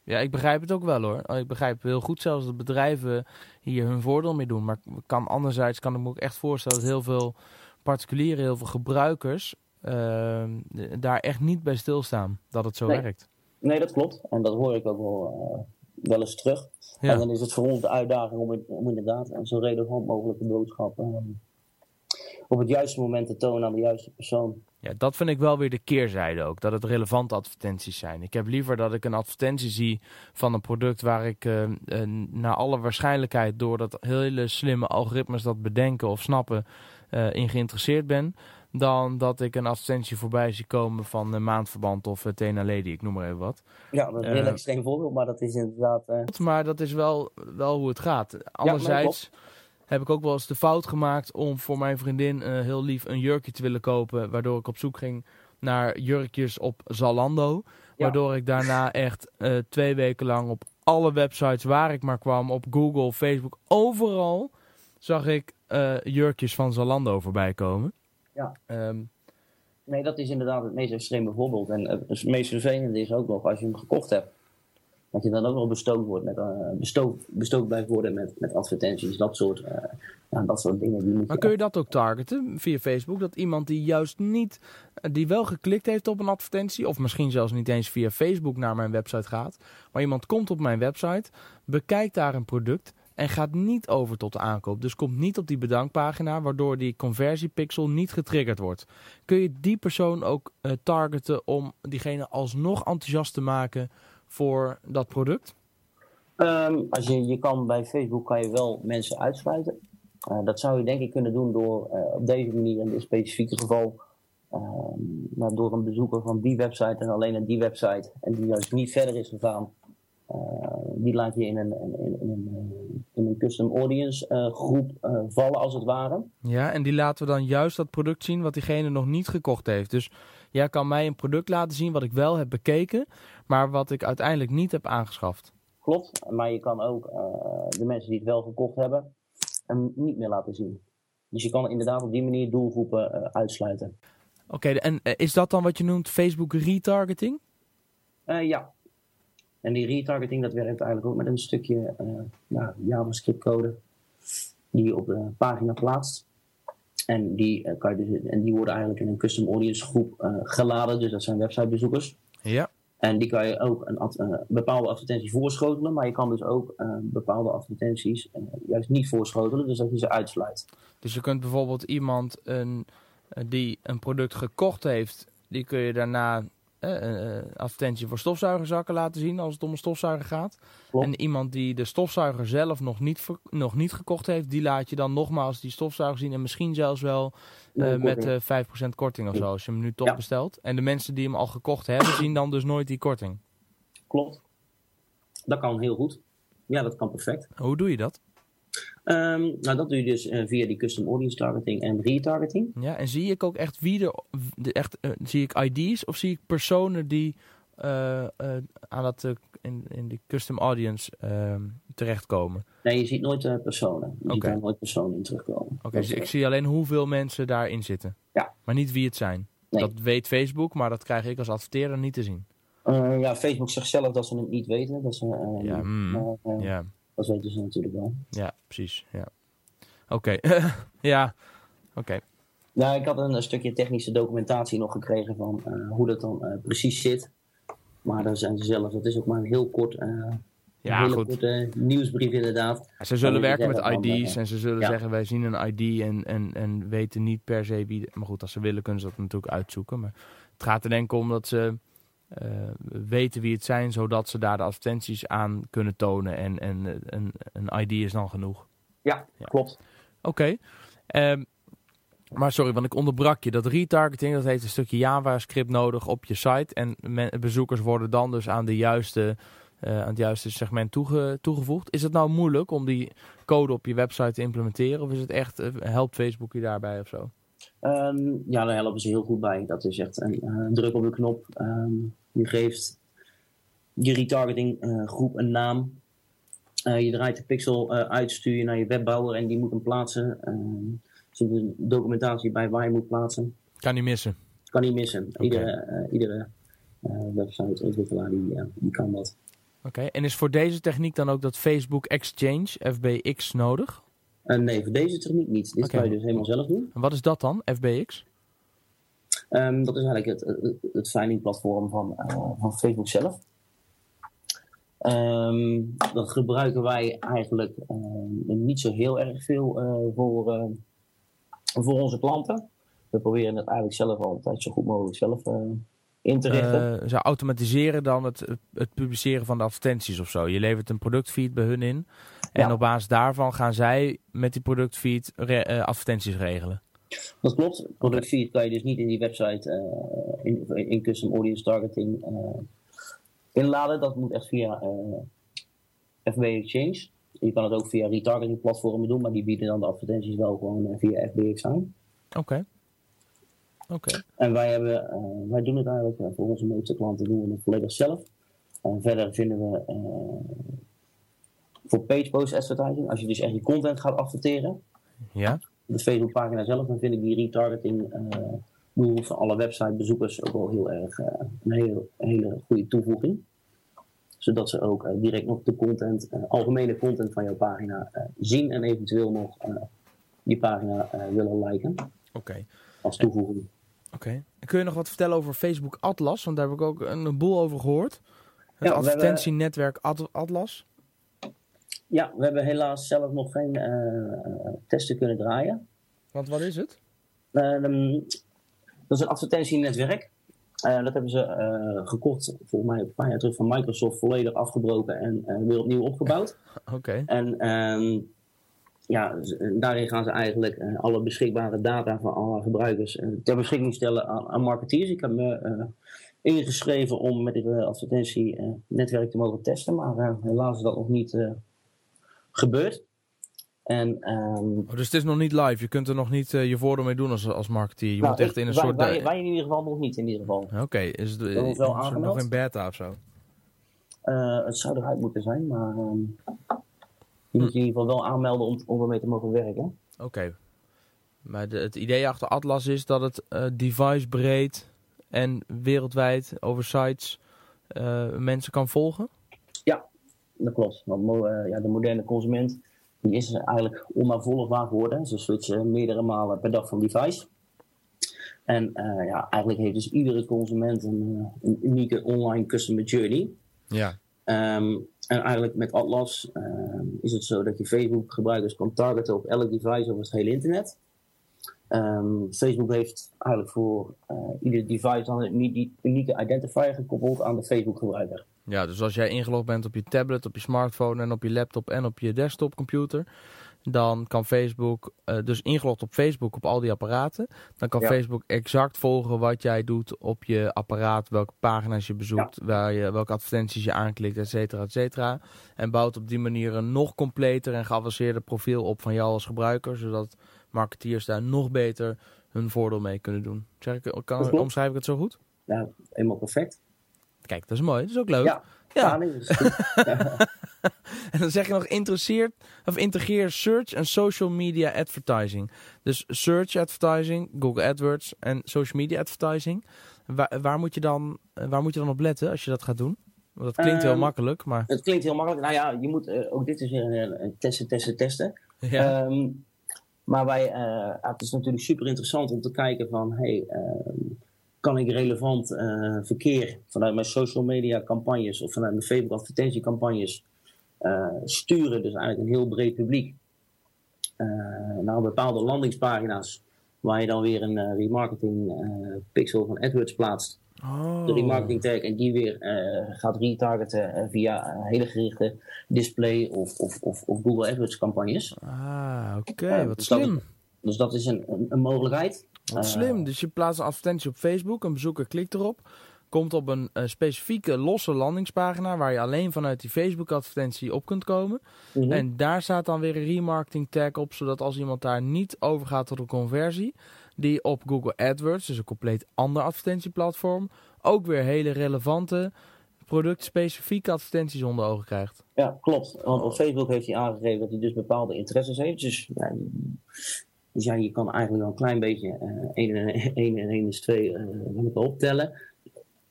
ja, ik begrijp het ook wel hoor. Ik begrijp heel goed zelfs dat bedrijven hier hun voordeel mee doen. Maar kan, anderzijds kan ik me ook echt voorstellen dat heel veel particulieren, heel veel gebruikers daar echt niet bij stilstaan dat het zo werkt. Nee, dat klopt. En dat hoor ik ook wel, wel eens terug. Ja. En dan is het voor ons de uitdaging om, om inderdaad zo relevant mogelijke boodschap um, op het juiste moment te tonen aan de juiste persoon. Ja, dat vind ik wel weer de keerzijde ook. Dat het relevante advertenties zijn. Ik heb liever dat ik een advertentie zie van een product waar ik uh, uh, naar alle waarschijnlijkheid door dat hele slimme algoritmes dat bedenken of snappen uh, in geïnteresseerd ben. Dan dat ik een advertentie voorbij zie komen van uh, Maandverband of uh, Tena Lady, ik noem maar even wat. Ja, dat is een heel extreem voorbeeld, maar dat is inderdaad... Maar dat is wel, wel hoe het gaat. Anderzijds heb ik ook wel eens de fout gemaakt om voor mijn vriendin heel lief een jurkje te willen kopen. Waardoor ik op zoek ging naar jurkjes op Zalando. Ja. Waardoor ik daarna echt twee weken lang op alle websites waar ik maar kwam, op Google, Facebook, overal zag ik uh, jurkjes van Zalando voorbij komen. Ja. Um, nee, dat is inderdaad het meest extreme voorbeeld. En het meest vervelende is ook nog als je hem gekocht hebt. Dat je dan ook nog bestookt wordt met, uh, bestookt, bestookt blijft worden met, met advertenties, dat soort, uh, ja, dat soort dingen. Die maar kun je dat ook targeten via Facebook? Dat iemand die juist niet, die wel geklikt heeft op een advertentie, of misschien zelfs niet eens via Facebook naar mijn website gaat, maar iemand komt op mijn website, bekijkt daar een product, en gaat niet over tot de aankoop. Dus komt niet op die bedankpagina, waardoor die conversiepixel niet getriggerd wordt. Kun je die persoon ook uh, targeten om diegene alsnog enthousiast te maken voor dat product? Um, als je, je kan bij Facebook kan je wel mensen uitsluiten. Uh, dat zou je denk ik kunnen doen door uh, op deze manier in dit specifieke geval nou, door een bezoeker van die website en alleen naar die website en die juist niet verder is gegaan die laat je in een, in, in, een, in een custom audience uh, groep uh, vallen, als het ware. Ja, en die laten we dan juist dat product zien wat diegene nog niet gekocht heeft. Dus jij kan mij een product laten zien wat ik wel heb bekeken, maar wat ik uiteindelijk niet heb aangeschaft. Klopt, maar je kan ook de mensen die het wel gekocht hebben, hem niet meer laten zien. Dus je kan inderdaad op die manier doelgroepen uitsluiten. Oké, okay, en is dat dan wat je noemt Facebook retargeting? ja, en die retargeting, dat werkt eigenlijk ook met een stukje uh, nou, JavaScript code die je op de pagina plaatst. En die, uh, kan je dus, en die worden eigenlijk in een custom audience groep uh, geladen, dus dat zijn websitebezoekers. Ja. En die kan je ook een ad, bepaalde advertenties voorschotelen, maar je kan dus ook bepaalde advertenties juist niet voorschotelen, dus dat je ze uitsluit. Dus je kunt bijvoorbeeld iemand een, die een product gekocht heeft, die kun je daarna uh, advertentie voor stofzuigerzakken laten zien als het om een stofzuiger gaat. En iemand die de stofzuiger zelf nog niet, nog niet gekocht heeft, die laat je dan nogmaals die stofzuiger zien. En misschien zelfs wel uh, met uh, 5% korting of zo, als je hem nu toch ja. bestelt. En de mensen die hem al gekocht hebben, zien dan dus nooit die korting. Klopt. Dat kan heel goed. Ja, dat kan perfect. Hoe doe je dat? Ehm, nou, dat doe je dus eh, via die custom audience targeting en retargeting. Ja, en zie ik ook echt wie er, de, echt, eh, zie ik ID's of zie ik personen die eh, aan dat, in, in die custom audience ehm, terechtkomen? Nee, je ziet nooit personen. Je ziet Oké. daar nooit personen in terugkomen. Oké, Dat, dus ik zie alleen hoeveel mensen daarin zitten. Ja. Maar niet wie het zijn. Nee. Dat weet Facebook, maar dat krijg ik als adverteerder niet te zien. ja, Facebook zegt zelf dat ze het niet weten. Dat, ze, Ja, mm. eh, Ja, dat weten ze natuurlijk wel. ja precies. Ja. Oké, ja, oké. Nou, ik had een, stukje technische documentatie nog gekregen van eh, hoe dat dan eh, precies zit. Maar daar zijn ze zelf, dat is ook maar een heel kort, eh, Ja, hele goed. korte nieuwsbrief inderdaad. Ze zullen werken met van, ID's en ze zullen ja. zeggen wij zien een ID en, en, en weten niet per se wie... Maar goed, als ze willen kunnen ze dat natuurlijk uitzoeken. Maar het gaat er denk ik om dat ze eh, weten wie het zijn, zodat ze daar de advertenties aan kunnen tonen. En, en eh, een, ID is dan genoeg. Ja, Ja. klopt. Oké. Ehm, maar sorry, want ik onderbrak je. Dat retargeting, dat heeft een stukje JavaScript nodig op je site. En men- bezoekers worden dan dus aan, de juiste, eh, aan het juiste segment toege- toegevoegd. Is het nou moeilijk om die code op je website te implementeren? Of is het echt, helpt Facebook je daarbij of zo? Ehm, ja, daar helpen ze heel goed bij. Dat is echt een druk op de knop. Ehm, je geeft je retargeting eh, groep een naam. Eh, je draait de pixel eh, uit, stuur je naar je webbouwer en die moet hem plaatsen. Er zit een documentatie bij waar je moet plaatsen. Kan niet missen. Kan niet missen. Iedere, iedere eh, website-ontwikkelaar die, die kan dat. Oké. En is voor deze techniek dan ook dat Facebook Exchange, FBX, nodig? Nee, voor deze techniek niet. Dit kan je dus helemaal zelf doen. En wat is dat dan, FBX? Ehm, dat is eigenlijk het, het, het veilingplatform van, eh, van Facebook zelf. Ehm, dat gebruiken wij eigenlijk ehm, niet zo heel erg veel eh, voor, eh, voor onze klanten. We proberen het eigenlijk zelf altijd zo goed mogelijk zelf in te richten. Ze automatiseren dan het, het, publiceren van de advertenties of zo. Je levert een productfeed bij hun in. En Ja. op basis daarvan gaan zij met die productfeed re- advertenties regelen. Dat klopt. Productfeed kan je dus niet in die website eh, in, in custom audience targeting eh, inladen. Dat moet echt via eh, FB Exchange. Je kan het ook via retargeting platformen doen, maar die bieden dan de advertenties wel gewoon via FBX aan. Oké. Oké. En wij, hebben, wij doen het eigenlijk eh, voor onze meeste klanten doen we het volledig zelf. En verder vinden we voor page post advertising, als je dus echt je content gaat adverteren, Ja? De Facebookpagina zelf, dan vind ik die retargeting eh doel van alle websitebezoekers ook wel heel erg eh, een hele, hele goede toevoeging. Zodat ze ook eh, direct nog de content, algemene content van jouw pagina zien en eventueel nog die pagina willen liken Oké. als toevoeging. Oké. Kun je nog wat vertellen over Facebook Atlas? Want daar heb ik ook een, boel over gehoord. Het Ja, we advertentienetwerk At- Atlas. Ja, we hebben helaas zelf nog geen eh, testen kunnen draaien. Want wat is het? Ehm, dat is een advertentienetwerk. Eh, dat hebben ze eh, gekocht, volgens mij een paar jaar terug van Microsoft, volledig afgebroken en eh, weer opnieuw opgebouwd. Oké. En ehm, ja, z- daarin gaan ze eigenlijk eh, alle beschikbare data van alle gebruikers eh, ter beschikking stellen aan, aan marketeers. Ik heb me eh, ingeschreven om met dit advertentienetwerk te mogen testen, maar eh, helaas is dat nog niet eh, gebeurd. En ehm, Oh, dus het is nog niet live. Je kunt er nog niet eh, je voordeel mee doen als, als marketeer. Je nou, moet echt in een wij, soort... Wij, wij in ieder geval nog niet, in ieder geval. Oké, is het eh, is nog in beta of zo? Eh, het zou eruit moeten zijn, maar ehm, je moet je in ieder geval wel aanmelden om, om ermee te mogen werken. Oké. Maar de, het idee achter Atlas is dat het eh, device breed en wereldwijd over sites eh, mensen kan volgen? Dat klopt. Want eh, ja, de moderne consument die is eigenlijk onnavolgbaar geworden. Ze switchen meerdere malen per dag van device. En eh, ja, eigenlijk heeft dus iedere consument een, eh, een unieke online customer journey. Ja. Ehm, en eigenlijk met Atlas ehm, is het zo dat je Facebook gebruikers kan targeten op elk device over het hele internet. Ehm, Facebook heeft eigenlijk voor eh, ieder device dan een unieke identifier gekoppeld aan de Facebook gebruiker. Ja, dus als jij ingelogd bent op je tablet, op je smartphone en op je laptop en op je desktopcomputer, dan kan Facebook, uh, dus ingelogd op Facebook op al die apparaten, dan kan Facebook exact volgen wat jij doet op je apparaat, welke pagina's je bezoekt, waar je, welke advertenties je aanklikt, et cetera, et cetera. En bouwt op die manier een nog completer en geavanceerder profiel op van jou als gebruiker, zodat marketeers daar nog beter hun voordeel mee kunnen doen. Zeg ik, kan, omschrijf ik het zo goed? Ja, helemaal perfect. Kijk, dat is mooi. Dat is ook leuk. Ja, ja. nee, en dan zeg je nog interesseert of integreer search en social media advertising. Dus search advertising, Google AdWords en social media advertising. Waar, waar, moet, je dan, waar moet je dan op letten als je dat gaat doen? Want dat klinkt heel ehm, makkelijk, maar... Het klinkt heel makkelijk. Nou ja, je moet, uh, ook dit is weer een, een testen, testen, testen. Ja. Ehm, maar wij, uh, het is natuurlijk super interessant om te kijken van, hey, uh, kan ik relevant uh, verkeer vanuit mijn social media campagnes of vanuit mijn Facebook advertentiecampagnes sturen, dus eigenlijk een heel breed publiek, naar bepaalde landingspagina's waar je dan weer een remarketing pixel van AdWords plaatst. Oh. De remarketing tag en die weer gaat retargeten via hele gerichte display of, of, of, of Google AdWords campagnes. Ah, oké, wat dus slim. Dat dus dat is een, een, een mogelijkheid. Wat slim. Dus je plaatst een advertentie op Facebook, een bezoeker klikt erop, komt op een uh, specifieke losse landingspagina waar je alleen vanuit die Facebook advertentie op kunt komen. Mhm. En daar staat dan weer een remarketing tag op, zodat als iemand daar niet overgaat tot een conversie, die op Google AdWords, dus een compleet ander advertentieplatform, ook weer hele relevante productspecifieke advertenties onder ogen krijgt. Ja, klopt. Want op Facebook heeft hij aangegeven dat hij dus bepaalde interesses heeft. Dus ja, dus ja, je kan eigenlijk wel een klein beetje uh, 1 en 1 en 1 is 2 uh, optellen.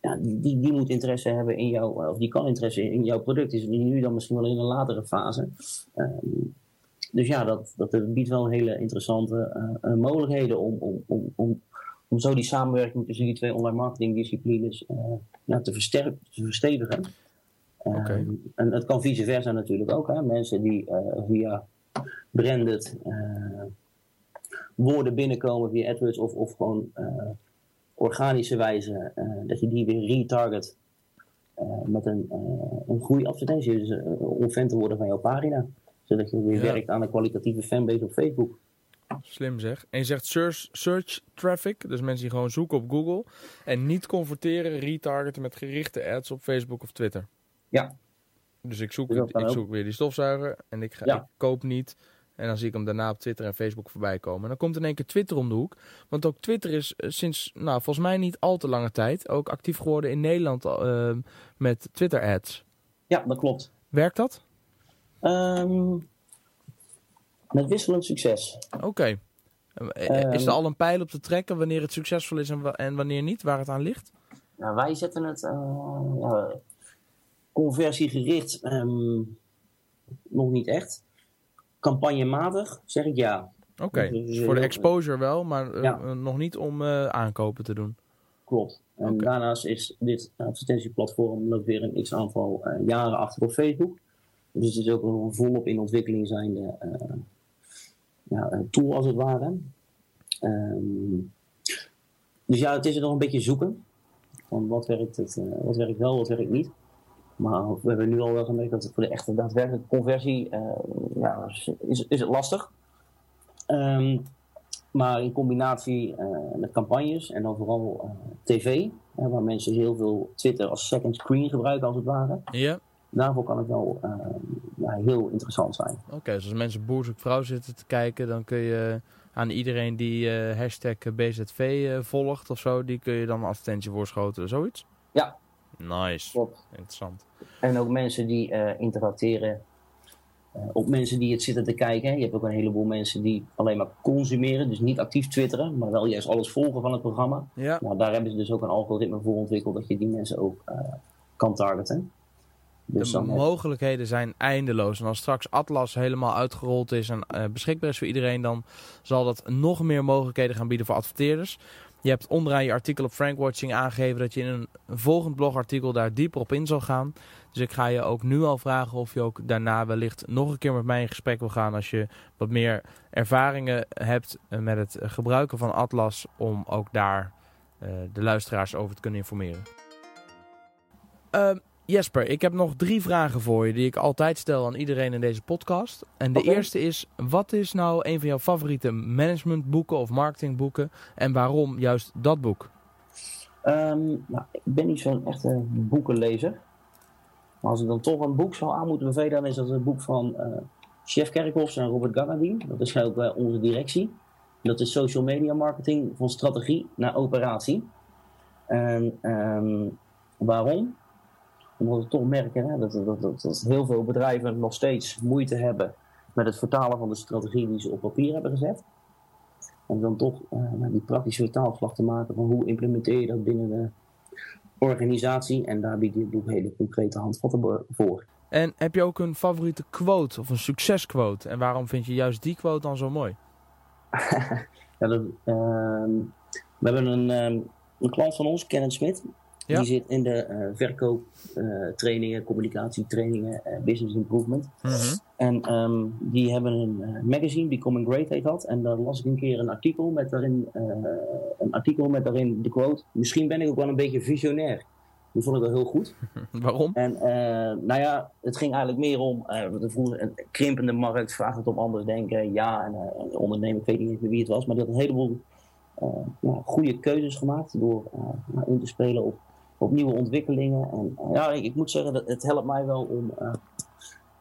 Ja, die, die moet interesse hebben in jou, of die kan interesse in jouw product. Is nu dan misschien wel in een latere fase. Uh, dus ja, dat, dat biedt wel hele interessante uh, mogelijkheden om, om, om, om, om zo die samenwerking tussen die twee online marketing disciplines uh, ja, te, versterken, te verstevigen. Okay. En het kan vice versa natuurlijk ook. Hè? Mensen die via branded woorden binnenkomen via AdWords of, of gewoon uh, organische wijze, uh, dat je die weer retarget uh, met een, een goede advertentie, dus om fan te worden van jouw pagina. Zodat je weer werkt aan een kwalitatieve fanbase op Facebook. Slim zeg. En je zegt search, search traffic, dus mensen die gewoon zoeken op Google en niet converteren, retargeten met gerichte ads op Facebook of Twitter. Ja. Dus ik zoek, ik zoek weer die stofzuiger en ik, ga, ik koop niet en dan zie ik hem daarna op Twitter en Facebook voorbij komen. En dan komt in één keer Twitter om de hoek. Want ook Twitter is eh, sinds, nou, volgens mij niet al te lange tijd, ook actief geworden in Nederland uh, met Twitter-ads. Ja, dat klopt. Werkt dat? Um, met wisselend succes. Oké. Okay. is er al een pijl op te trekken wanneer het succesvol is en, en wanneer niet, waar het aan ligt? Nou, wij zetten het uh, ja, conversiegericht um, nog niet echt campagnematig zeg ik ja. Oké, dus voor de exposure wel, maar eh, eh, nog niet om uh, aankopen te doen. Klopt. En daarnaast is dit advertentieplatform nog weer een x aantal uh, jaren achter op Facebook. Dus het is ook een volop in ontwikkeling zijnde ja, tool als het ware. Um, dus ja, het is er nog een beetje zoeken. Van wat werkt, het, wat werkt wel, wat werkt niet. Maar we hebben nu al wel gemerkt dat voor de echte daadwerkelijke conversie uh, ja, is, is het lastig. Um, maar in combinatie uh, met campagnes en dan vooral uh, tv, waar mensen heel veel Twitter als second screen gebruiken als het ware. Ja. Daarvoor kan het wel ja, heel interessant zijn. Oké, dus als mensen boer zoekt vrouw zitten te kijken, dan kun je aan iedereen die hashtag BZV volgt of zo, die kun je dan een advertentie voorschoten, zoiets? Ja, Nice. Klopt. Interessant. En ook mensen die uh, interacteren. Uh, op mensen die het zitten te kijken. Je hebt ook een heleboel mensen die alleen maar consumeren. Dus niet actief twitteren. Maar wel juist alles volgen van het programma. Ja. Nou, daar hebben ze dus ook een algoritme voor ontwikkeld. Dat je die mensen ook uh, kan targeten. Dus de mogelijkheden zijn eindeloos. En als straks Atlas helemaal uitgerold is en beschikbaar is voor iedereen, dan zal dat nog meer mogelijkheden gaan bieden voor adverteerders. Je hebt onderaan je artikel op Frankwatching aangegeven dat je in een volgend blogartikel daar dieper op in zal gaan. Dus ik ga je ook nu al vragen of je ook daarna wellicht nog een keer met mij in gesprek wil gaan als je wat meer ervaringen hebt met het gebruiken van Atlas om ook daar uh, de luisteraars over te kunnen informeren. Uh, Jesper, ik heb nog drie vragen voor je die ik altijd stel aan iedereen in deze podcast. En de eerste is, wat is nou een van jouw favoriete managementboeken of marketingboeken en waarom juist dat boek? Ehm, nou, ik ben niet zo'n echte boekenlezer. Maar als ik dan toch een boek zou aan moeten bevelen, dan is dat het boek van eh, Chef Kerkhoffs en Robert Gagadin. Dat is ook bij onze directie. Dat is social media marketing van strategie naar operatie. En ehm, waarom? Omdat we toch merken hè, dat, dat, dat, dat heel veel bedrijven nog steeds moeite hebben met het vertalen van de strategie die ze op papier hebben gezet. En dan toch eh, nou, die praktische vertaalslag te maken van hoe implementeer je dat binnen de organisatie. En daar biedt dit boek hele concrete handvatten voor. En heb je ook een favoriete quote of een succesquote? En waarom vind je juist die quote dan zo mooi? Ja, dat, ehm, we hebben een, ehm, een klant van ons, Kenneth Smit. Ja. Die zit in de eh verkooptrainingen, communicatietrainingen, eh, business improvement. En ehm, die hebben een eh, magazine, Becoming Great heet dat. En daar las ik een keer een artikel met daarin, eh, een artikel met daarin de quote. Misschien ben ik ook wel een beetje visionair. Die vond ik wel heel goed. waarom? En eh, nou ja, het ging eigenlijk meer om eh, vroeger een krimpende markt, vraag het om anderen denken. Ja, en eh, een ondernemer, ik weet niet meer wie het was, maar die had een heleboel eh, ja, goede keuzes gemaakt door eh, in te spelen op, op nieuwe ontwikkelingen. En eh, ja, ik, ik moet zeggen, dat het helpt mij wel om eh,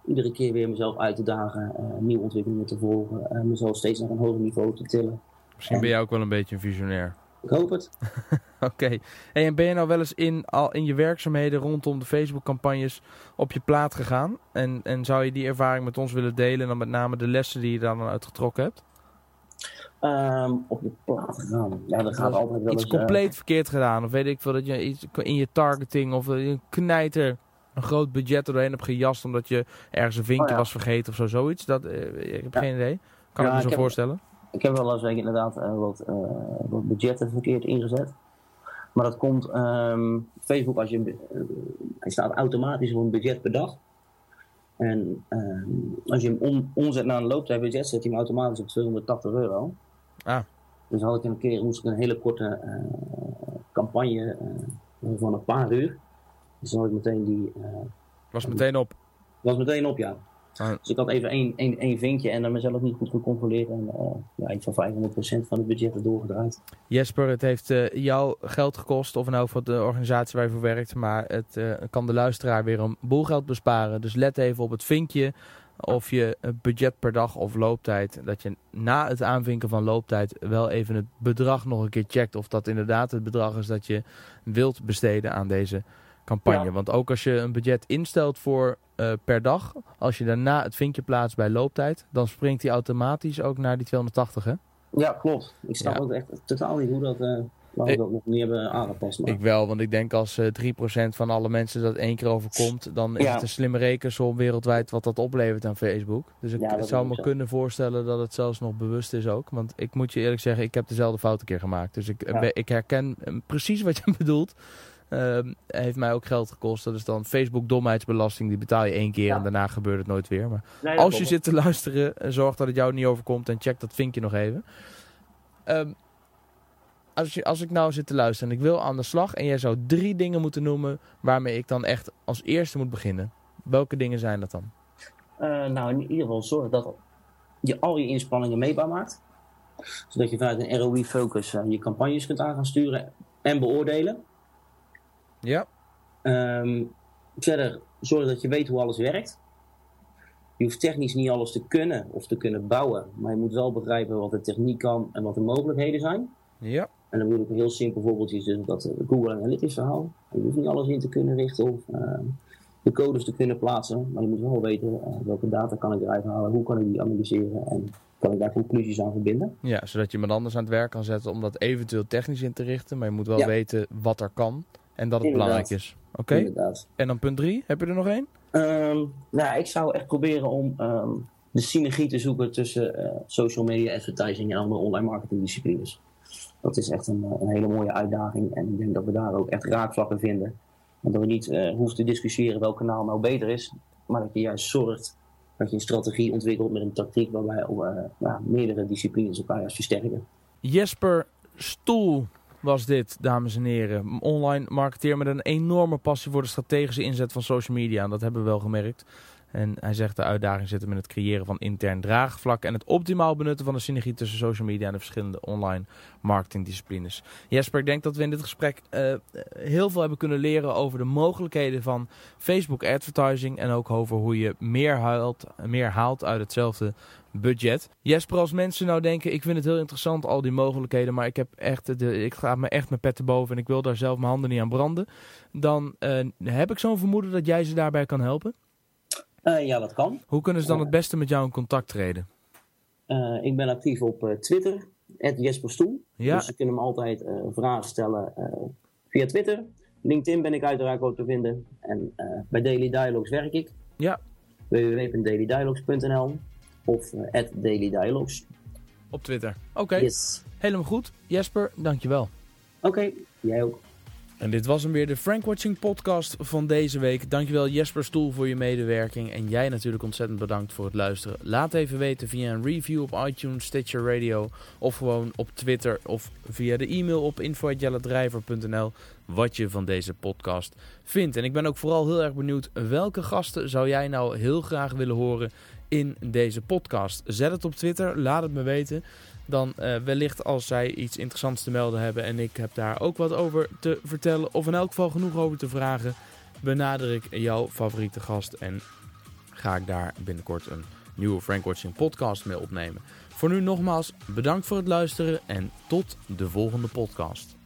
iedere keer weer mezelf uit te dagen, eh, nieuwe ontwikkelingen te volgen, en mezelf steeds naar een hoger niveau te tillen. Misschien ben jij ook wel een beetje een visionair. Ik hoop het. Oké. Hey, en ben je nou wel eens in, al in je werkzaamheden rondom de Facebook-campagnes op je plaat gegaan? En, en zou je die ervaring met ons willen delen en dan met name de lessen die je daar dan uit getrokken hebt? Ehm, op je plaat gegaan. Ja, dat gaat altijd wel Iets compleet verkeerd gedaan. Of weet ik veel, dat je iets in je targeting of een knijter een groot budget er doorheen hebt gejast omdat je ergens een vinkje Oh ja. was vergeten of zo. Zoiets. Dat, eh, ik heb Ja. geen idee. Kan ik me zo ik heb- voorstellen. Ik heb wel eens eh, inderdaad eh, wat, wat budgetten verkeerd ingezet. Maar dat komt, ehm, Facebook, als je, hij staat automatisch op een budget per dag. En ehm, als je hem om, omzet naar een looptijdbudget, zet hij hem automatisch op 280 euro. Ah. Dus had ik een keer moest ik een hele korte eh, campagne eh, van een paar uur. Dus dan had ik meteen die, eh, Was meteen op. was meteen op, ja. Ah. Dus ik had even één, één, één vinkje en dan mezelf niet goed gecontroleerd. En uh, ja, iets van 500% van het budget er doorgedraaid. Jesper, het heeft uh, jou geld gekost, of nou voor de organisatie waar je voor werkt, maar het uh, kan de luisteraar weer een boel geld besparen. Dus let even op het vinkje of je budget per dag of looptijd, dat je na het aanvinken van looptijd wel even het bedrag nog een keer checkt of dat inderdaad het bedrag is dat je wilt besteden aan deze campagne. Ja. Want ook als je een budget instelt voor uh, per dag, als je daarna het vinkje plaatst bij looptijd, dan springt hij automatisch ook naar die 280, hè? Ja, klopt. Ik snap ja. ook echt totaal niet hoe dat, uh, we dat nog niet hebben aangepast. Maar. Ik wel, want ik denk als uh, 3% van alle mensen dat één keer overkomt, dan is ja. het een slimme rekensom wereldwijd wat dat oplevert aan Facebook. Dus ik ja, zou me zo. kunnen voorstellen dat het zelfs nog bewust is ook. Want ik moet je eerlijk zeggen, ik heb dezelfde fout een keer gemaakt. Dus ik, ik herken precies wat je bedoelt. Uh, heeft mij ook geld gekost. Dat is dan Facebook domheidsbelasting. Die betaal je één keer ja. en daarna gebeurt het nooit weer. Maar nee, als je zit te luisteren, zorg dat het jou niet overkomt en check dat vinkje nog even. Um, als, je, als ik nou zit te luisteren en ik wil aan de slag en jij zou drie dingen moeten noemen waarmee ik dan echt als eerste moet beginnen. Welke dingen zijn dat dan? Uh, nou, in ieder geval zorg dat je al je inspanningen meetbaar maakt. Zodat je vanuit een ROI-focus uh, je campagnes kunt aan gaan sturen en beoordelen. Ja. Um, verder, zorg dat je weet hoe alles werkt. Je hoeft technisch niet alles te kunnen of te kunnen bouwen, maar je moet wel begrijpen wat de techniek kan en wat de mogelijkheden zijn. Ja. En dan moet ik een heel simpel voorbeeldje is dus dat Google Analytics verhaal. Je hoeft niet alles in te kunnen richten of uh, de codes te kunnen plaatsen, maar je moet wel weten uh, welke data kan ik eruit halen, hoe kan ik die analyseren en kan ik daar conclusies aan verbinden. Ja, zodat je iemand anders aan het werk kan zetten om dat eventueel technisch in te richten, maar je moet wel ja. weten wat er kan en dat het Inderdaad. belangrijk is. Oké. Okay. En dan punt drie, heb je er nog één? Um, nou, ik zou echt proberen om um, de synergie te zoeken tussen uh, social media advertising en andere online marketing disciplines. Dat is echt een, een, hele mooie uitdaging en ik denk dat we daar ook echt raakvlakken vinden. En dat we niet uh, hoeven te discussiëren welk kanaal nou beter is, maar dat je juist zorgt dat je een strategie ontwikkelt met een tactiek waarbij uh, ja, meerdere disciplines elkaar juist versterken. Jesper Stoel, was dit, dames en heren. Online marketeer met een enorme passie voor de strategische inzet van social media. En dat hebben we wel gemerkt. En hij zegt de uitdaging zit hem in het creëren van intern draagvlak en het optimaal benutten van de synergie tussen social media en de verschillende online marketingdisciplines. Jesper, ik denk dat we in dit gesprek uh, heel veel hebben kunnen leren over de mogelijkheden van Facebook advertising en ook over hoe je meer haalt, meer haalt uit hetzelfde budget. Jesper, als mensen nou denken, ik vind het heel interessant al die mogelijkheden, maar ik, heb echt de, ik ga me echt mijn pet boven en ik wil daar zelf mijn handen niet aan branden, dan uh, heb ik zo'n vermoeden dat jij ze daarbij kan helpen? Uh, ja, dat kan. Hoe kunnen ze dan het beste met jou in contact treden? Uh, ik ben actief op Twitter, Jesper Stoel. Ja. Dus ze kunnen me altijd vragen stellen via Twitter. LinkedIn ben ik uiteraard ook te vinden. En bij Daily Dialogues werk ik. Ja. www.dailydialogues.nl of Daily Dialogues. Op Twitter. Oké. Okay. Yes. Helemaal goed. Jesper, dankjewel. Oké, okay, jij ook. En dit was hem weer, de Frank Watching podcast van deze week. Dankjewel Jesper Stoel voor je medewerking. En jij natuurlijk ontzettend bedankt voor het luisteren. Laat even weten via een review op iTunes, Stitcher Radio... of gewoon op Twitter of via de e-mail op info.jelledrijver.nl... wat je van deze podcast vindt. En ik ben ook vooral heel erg benieuwd... welke gasten zou jij nou heel graag willen horen in deze podcast? Zet het op Twitter, laat het me weten dan uh, wellicht als zij iets interessants te melden hebben en ik heb daar ook wat over te vertellen of in elk geval genoeg over te vragen, benader ik jouw favoriete gast en ga ik daar binnenkort een nieuwe Frank Watching podcast mee opnemen. Voor nu nogmaals bedankt voor het luisteren en tot de volgende podcast.